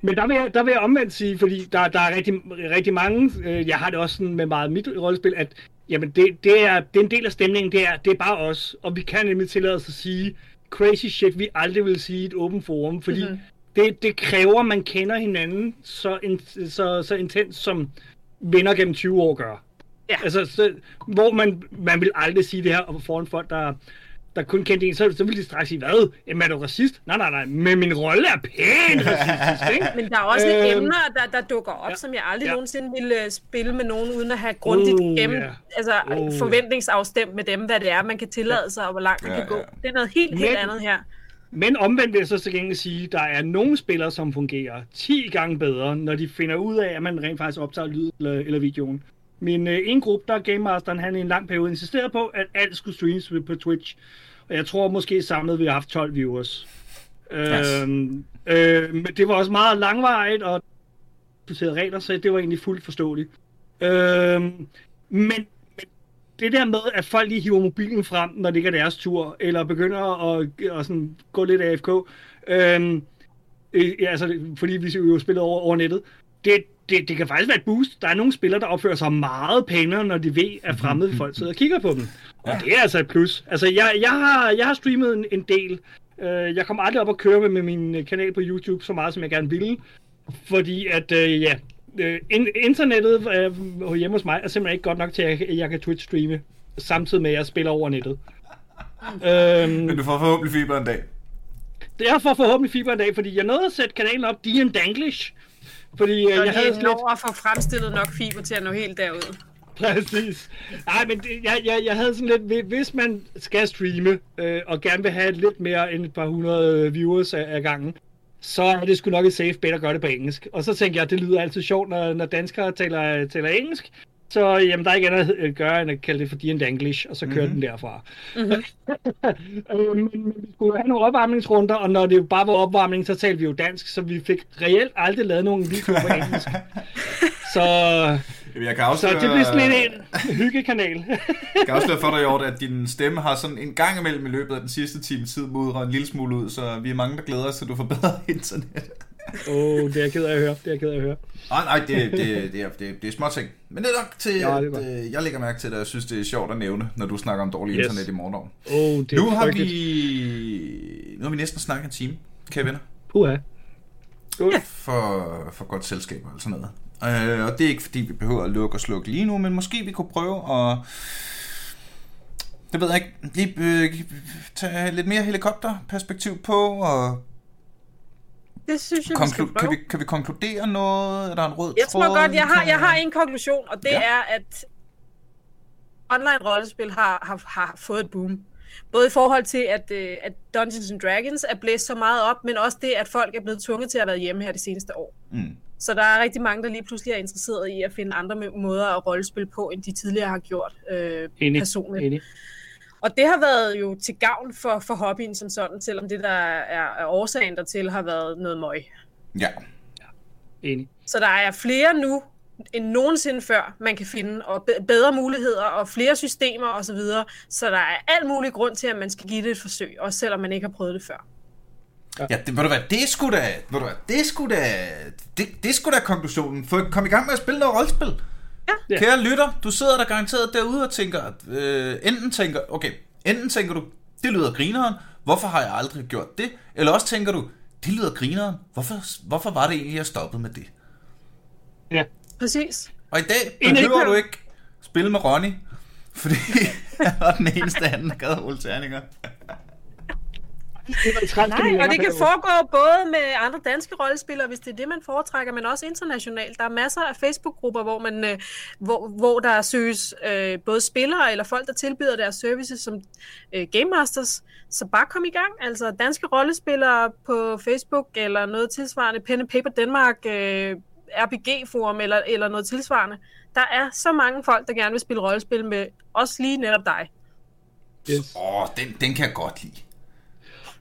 Men der vil, jeg, der vil jeg omvendt sige, fordi der, der er rigtig, rigtig mange, øh, jeg har det også sådan med meget mit rollespil, at jamen det, det, er, det er en del af stemningen, det er, det er bare os, og vi kan nemlig tillade os at sige crazy shit, vi aldrig vil sige i et åbent forum, fordi Mhm. mm-hmm. det, det kræver, at man kender hinanden så, in, så, så intens, som venner gennem 20 år gør. Ja. Altså, så, hvor man, man vil aldrig sige det her foran folk, der, der kun kendte en, så, så vil de straks sige, hvad? Jamen, er du racist? Nej, nej, nej, men min rolle er pæn racistisk, ikke? Men der er også Øhm, øhm, emner, der, der dukker op, ja, som jeg aldrig ja. nogensinde ville øh, spille med nogen, uden at have grundigt Uh, gennem, ja. altså Uh, uh, forventningsafstemt med dem, hvad det er, man kan tillade sig, og hvor langt man Ja, kan gå. ja. Det er noget helt, helt Men- andet her. Men omvendt vil jeg så til gengæld sige, at der er nogle spillere, som fungerer 10 gange bedre, når de finder ud af, at man rent faktisk optager lyd eller, eller videoen. Min øh, en gruppe, der er Game Masteren, han i en lang periode insisterede på, at alt skulle streames på Twitch. Og jeg tror måske samlet, vi har haft 12 viewers. Yes. Øhm, øh, men det var også meget langvarigt, og diskuterede regler, så det var egentlig fuldt forståeligt. Øhm, men, men det der med, at folk lige hiver mobilen frem, når det ikke er deres tur, eller begynder at, at sådan, gå lidt AFK, øhm, øh, ja, altså, fordi vi jo spillet over, over nettet, det, det, det kan faktisk være et boost. Der er nogle spillere, der opfører sig meget pænere, når de ved, at fremmede folk sidder og kigger på dem. Og det er altså et plus. Altså, jeg, jeg, har, jeg har streamet en, en del. Øh, jeg kommer aldrig op og køre med, med min øh, kanal på YouTube så meget, som jeg gerne ville. Fordi at, øh, ja, øh, in, internettet øh, hjemme hos mig er simpelthen ikke godt nok til, at jeg, jeg kan Twitch-streame, samtidig med, at jeg spiller over nettet. øhm, Men du får forhåbentlig fiber en dag. det er for forhåbentlig fiber en dag, fordi jeg nåede at sætte kanalen op, de en Danglish. Fordi øh, jeg havde lidt... når at få fremstillet nok fiber til at nå helt derud. Præcis. Nej, men det, jeg, jeg, jeg havde sådan lidt, hvi- hvis man skal streame, øh, og gerne vil have lidt mere end et par hundrede viewers af, af gangen, så er det sgu nok et safe bet at gøre det på engelsk. Og så tænker jeg, at det lyder altid sjovt, når, når danskere taler, taler engelsk. Så jamen, der er ikke andet at gøre, end at kalde det for The English, og så køre mm-hmm. den derfra. Mm-hmm. øh, men, vi skulle have nogle opvarmningsrunder, og når det jo bare var opvarmning, så talte vi jo dansk, så vi fik reelt aldrig lavet nogen videoer på engelsk. så, Jeg kan så afsløre, det bliver sådan lidt en hyggekanal. jeg kan afsløre for dig, Hjort, at din stemme har sådan en gang imellem i løbet af den sidste time tid mudret en lille smule ud, så vi er mange, der glæder os til, at du får bedre internet. Åh, oh, det er jeg ked af at høre. Det er jeg ked af at høre. Nej, nej, det, det, det, er, det, det er små ting. Men det er nok til, Ja, ja, det at øh, jeg lægger mærke til det, og jeg synes, det er sjovt at nævne, når du snakker om dårlig Yes. internet i morgen. Oh, det Nu har frygteligt. vi, nu har vi næsten snakket en time, kære venner, Puha. Godt. for, for godt selskab og sådan noget. Øh, og det er ikke fordi, vi behøver at lukke og slukke lige nu, men måske vi kunne prøve at... Det ved jeg ikke. Lige, øh, tage lidt mere helikopterperspektiv på, og Det synes jeg, vi skal konklu- prøve. kan, vi, kan vi konkludere noget? Er der en rød Jeg tråd? tror godt, jeg har, jeg har en konklusion, og det Ja. er, at online rollespil har, har, har fået et boom. Både i forhold til, at, øh, at Dungeons and Dragons er blæst så meget op, men også det, at folk er blevet tvunget til at være hjemme her det seneste år. Mm. Så der er rigtig mange, der lige pludselig er interesseret i at finde andre måder at rollespil på, end de tidligere har gjort øh, Enig. personligt. Enig. Og det har været jo til gavn for, for hobbyen som sådan, selvom det, der er, er årsagen dertil, har været noget møg. Ja. Enig. Så der er flere nu end nogensinde før, man kan finde, og be- bedre muligheder, og flere systemer osv. Så, videre. så der er alt mulig grund til, at man skal give det et forsøg, også selvom man ikke har prøvet det før. Ja, det, ved du hvad, det sgu da, ved du hvad, det sgu da, det, det sgu da konklusionen. For kom i gang med at spille noget rollespil. Ja. Kære lytter, du sidder der garanteret derude og tænker, øh, enten tænker, okay, enten tænker du, det lyder grineren, hvorfor har jeg aldrig gjort det? Eller også tænker du, det lyder grineren, hvorfor, hvorfor var det egentlig, jeg stoppede med det? Ja. Præcis. Og i dag behøver ikke- du ikke spille med Ronny, fordi jeg var den eneste anden, der gad rulle terninger. Nej, og det kan foregå både med andre danske rollespillere, hvis det er det, man foretrækker, men også internationalt. Der er masser af Facebook-grupper, hvor, man, øh, hvor, hvor der søges øh, både spillere eller folk, der tilbyder deres services som øh, Game Masters. Så bare kom i gang. Altså danske rollespillere på Facebook eller noget tilsvarende, Pen and Paper Danmark, øh, RPG-forum eller, eller noget tilsvarende. Der er så mange folk, der gerne vil spille rollespil med også lige netop dig. Yes. Åh, den, den kan jeg godt lide.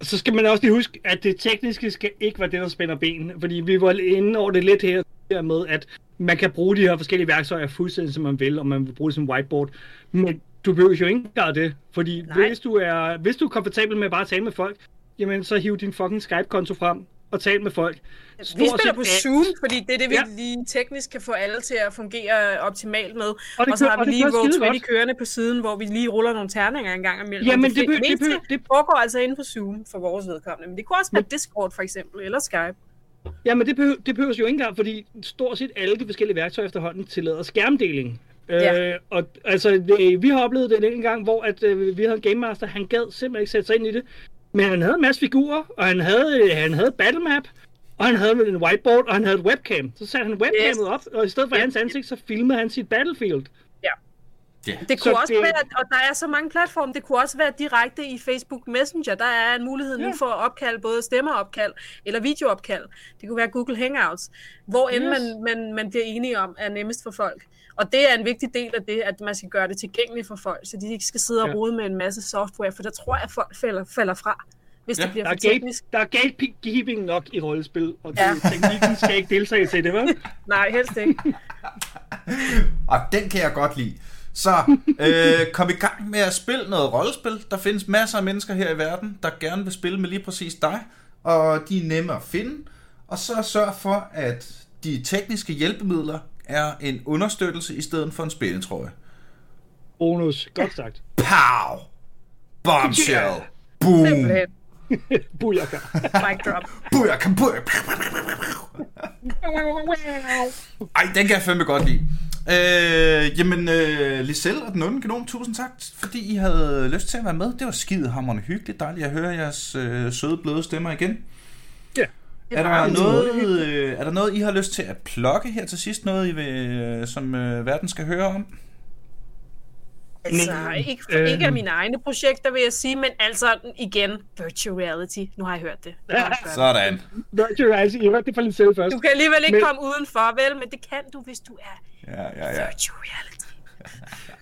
Så skal man også lige huske, at det tekniske skal ikke være det, der spænder ben. Fordi vi var inde over det lidt her med, at man kan bruge de her forskellige værktøjer fuldstændig som man vil, og man vil bruge det som whiteboard. Men du behøver jo ikke gøre det, fordi Nej. hvis du, er, hvis du er komfortabel med bare at tale med folk, jamen så hiv din fucking Skype-konto frem og tal med folk. Vi Stort spiller set på. Zoom, fordi det er det, vi Ja. ja. lige teknisk kan få alle til at fungere optimalt med. Og, det og så har og vi det lige kører skide Roll20 godt. kørende på siden, hvor vi lige ruller nogle terninger en gang imellem. Jamen, det det, det be- det- foregår altså inde på Zoom for vores vedkommende. Men det kunne også være Discord for eksempel, eller Skype. Jamen det, behøver, det behøves jo ikke engang, fordi stort set alle de forskellige værktøjer efterhånden tillader skærmdeling. Ja. Øh, og altså, det, vi har oplevet det en gang, hvor at, øh, vi havde en Game Master, han gad simpelthen ikke sætte sig ind i det. Men han havde en masse figurer, og han havde, øh, han havde battle map, og han havde en whiteboard, og han havde et webcam. Så satte han webcamet Yes. op, og i stedet for Ja. hans ansigt, så filmede han sit battlefield. Ja. Ja. Det kunne Så også det- være, og der er så mange platforme, det kunne også være direkte i Facebook Messenger. Der er en mulighed nu Ja. for at opkalde både stemmeopkald eller videoopkald. Det kunne være Google Hangouts, hvor end Yes. man, man, man bliver enige om er nemmest for folk. Og det er en vigtig del af det, at man skal gøre det tilgængeligt for folk, så de ikke skal sidde og Ja. rode med en masse software, for der tror jeg, at folk falder, falder fra, hvis Ja. det bliver Der for er, gate, teknisk. der er gatekeeping nok i rollespil, og det, Ja. ja. teknikken skal ikke deltage til det, vel? Nej, helst ikke. Og den kan jeg godt lide. Så øh, kom i gang med at spille noget rollespil. Der findes masser af mennesker her i verden, der gerne vil spille med lige præcis dig. Og de er nemme at finde. Og så sørg for, at de tekniske hjælpemidler er en understøttelse i stedet for en spændetrøje. Bonus. Godt sagt. Pow! Bombshell! Boom! Simpelthen. Bujaka. Mic drop. Booyaka, booyaka. Ej, den kan jeg fandme godt lide. Øh, jamen, øh, Liselle og den onde genom, tusind tak, fordi I havde lyst til at være med. Det var skide hammerende hyggeligt. Dejligt at høre jeres øh, søde, bløde stemmer igen. Er der, noget, øh, er der noget, I har lyst til at plukke her til sidst? Noget, I vil, øh, som øh, verden skal høre om? Altså, ikke, øhm, ikke af mine egne projekter, vil jeg sige, men altså, igen, virtual reality. Nu har jeg hørt det. Jeg hørt det. Sådan. Virtual reality. Jeg hørte det fra Lisette først. Du kan alligevel ikke Men- komme udenfor, vel? Men det kan du, hvis du er Ja, ja, ja. virtual reality.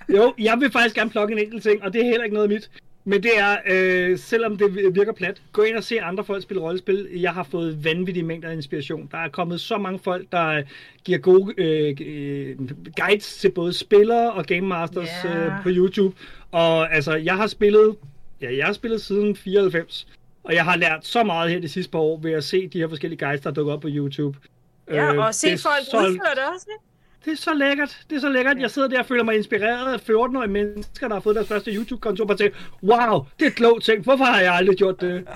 Jo, jeg vil faktisk gerne plukke en enkelt ting, og det er heller ikke noget mit. Men det er, øh, selvom det virker plat, gå ind og se andre folk spille rollespil. Jeg har fået vanvittige mængder af inspiration. Der er kommet så mange folk, der giver gode øh, øh, guides til både spillere og game masters Ja. øh, på YouTube. Og altså, jeg har spillet, ja, jeg har spillet siden 94, og jeg har lært så meget her de sidste par år ved at se de her forskellige guides, der dukker op på YouTube. Ja, Øh, og se det er folk udføre det også, ikke? Det er så lækkert. Det er så lækkert. Jeg sidder der og føler mig inspireret af 14-årige mennesker, der har fået deres første YouTube-konto, og tænker, wow, det er et klogt ting. Hvorfor har jeg aldrig gjort det?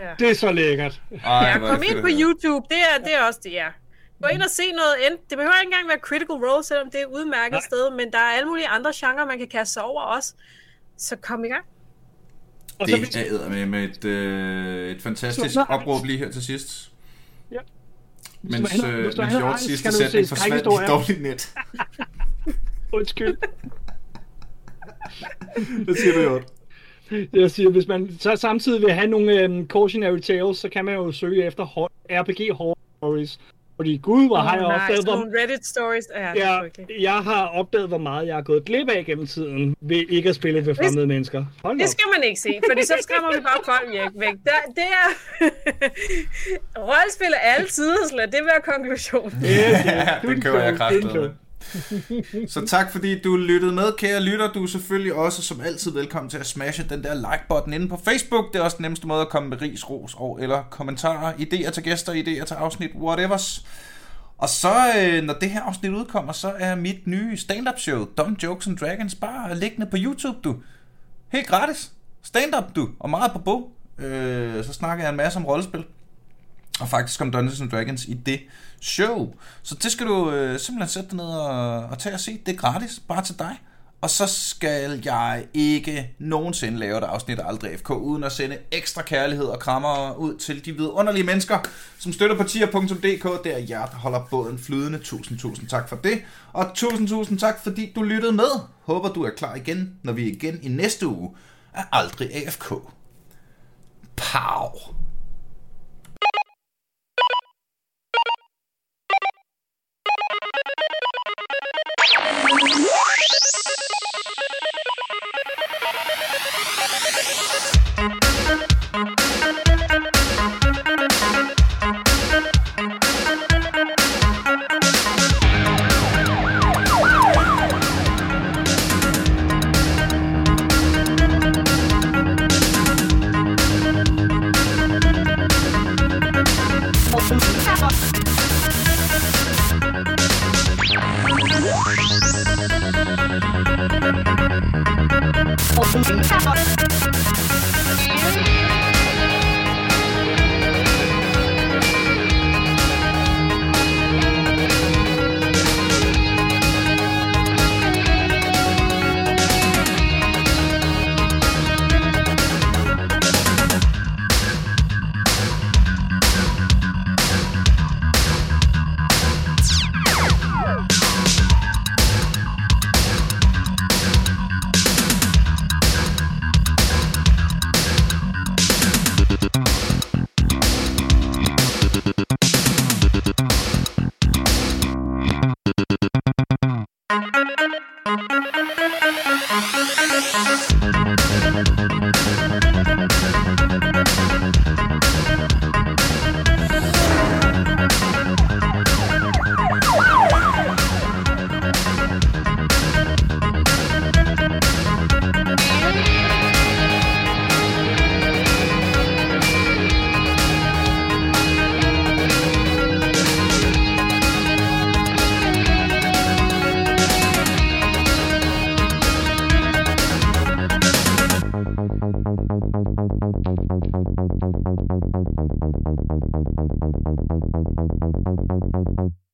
Ja. Det er så lækkert. Ej, Ja, kom ind på. YouTube. Det er, det er også det, ja. Gå ind og se noget. end- Det behøver ikke engang være Critical Role, selvom det er et udmærket Nej. sted, men der er alle mulige andre genrer, man kan kaste sig over også. Så kom i gang. Og så, Det er med, med et, øh, et fantastisk opråb lige her til sidst. Ja. Mens, du øh, mens angst, sidste sætning forsvandt i dårligt net. undskyld. Hvad siger du, Hjort? Jeg siger, hvis man så samtidig vil have nogle um, cautionary tales, så kan man jo søge efter RPG horror stories. Fordi gud, hvor har jeg Nej, opdaget, hvor, Reddit stories. Ja, det er jeg, frygteligt. jeg har opdaget, hvor meget jeg har gået glip af gennem tiden ved ikke at spille ved fremmede mennesker. Hold Det op. skal man ikke se, fordi så skræmmer vi bare folk væk. væk. Der, det er... Rollespil er altid, lad det være konklusionen. Ja, Du er den en køber jeg kraftigt. Så tak fordi du lyttede med, kære lytter. Du er selvfølgelig også som altid velkommen til at smashe den der like-button inde på Facebook. Det er også den nemmeste måde at komme med ris, ros og eller kommentarer, idéer til gæster, idéer til afsnit, whatevers. Og så, øh, når det her afsnit udkommer, så er mit nye stand-up show, Dumb Jokes and Dragons, bare liggende på YouTube, du. Helt gratis. Stand-up, du. Og meget på bog. Øh, så snakker jeg en masse om rollespil og faktisk om Dungeons and Dragons i det show. Så det skal du øh, simpelthen sætte dig ned og, og tage og se. Det er gratis, bare til dig. Og så skal jeg ikke nogensinde lave et afsnit af Aldrig FK, uden at sende ekstra kærlighed og krammer ud til de vidunderlige mennesker, som støtter på tier.dk. Det er jer, der holder båden flydende. Tusind, tusind tak for det. Og tusind, tusind tak, fordi du lyttede med. Håber, du er klar igen, når vi igen i næste uge er Aldrig AFK. Pow!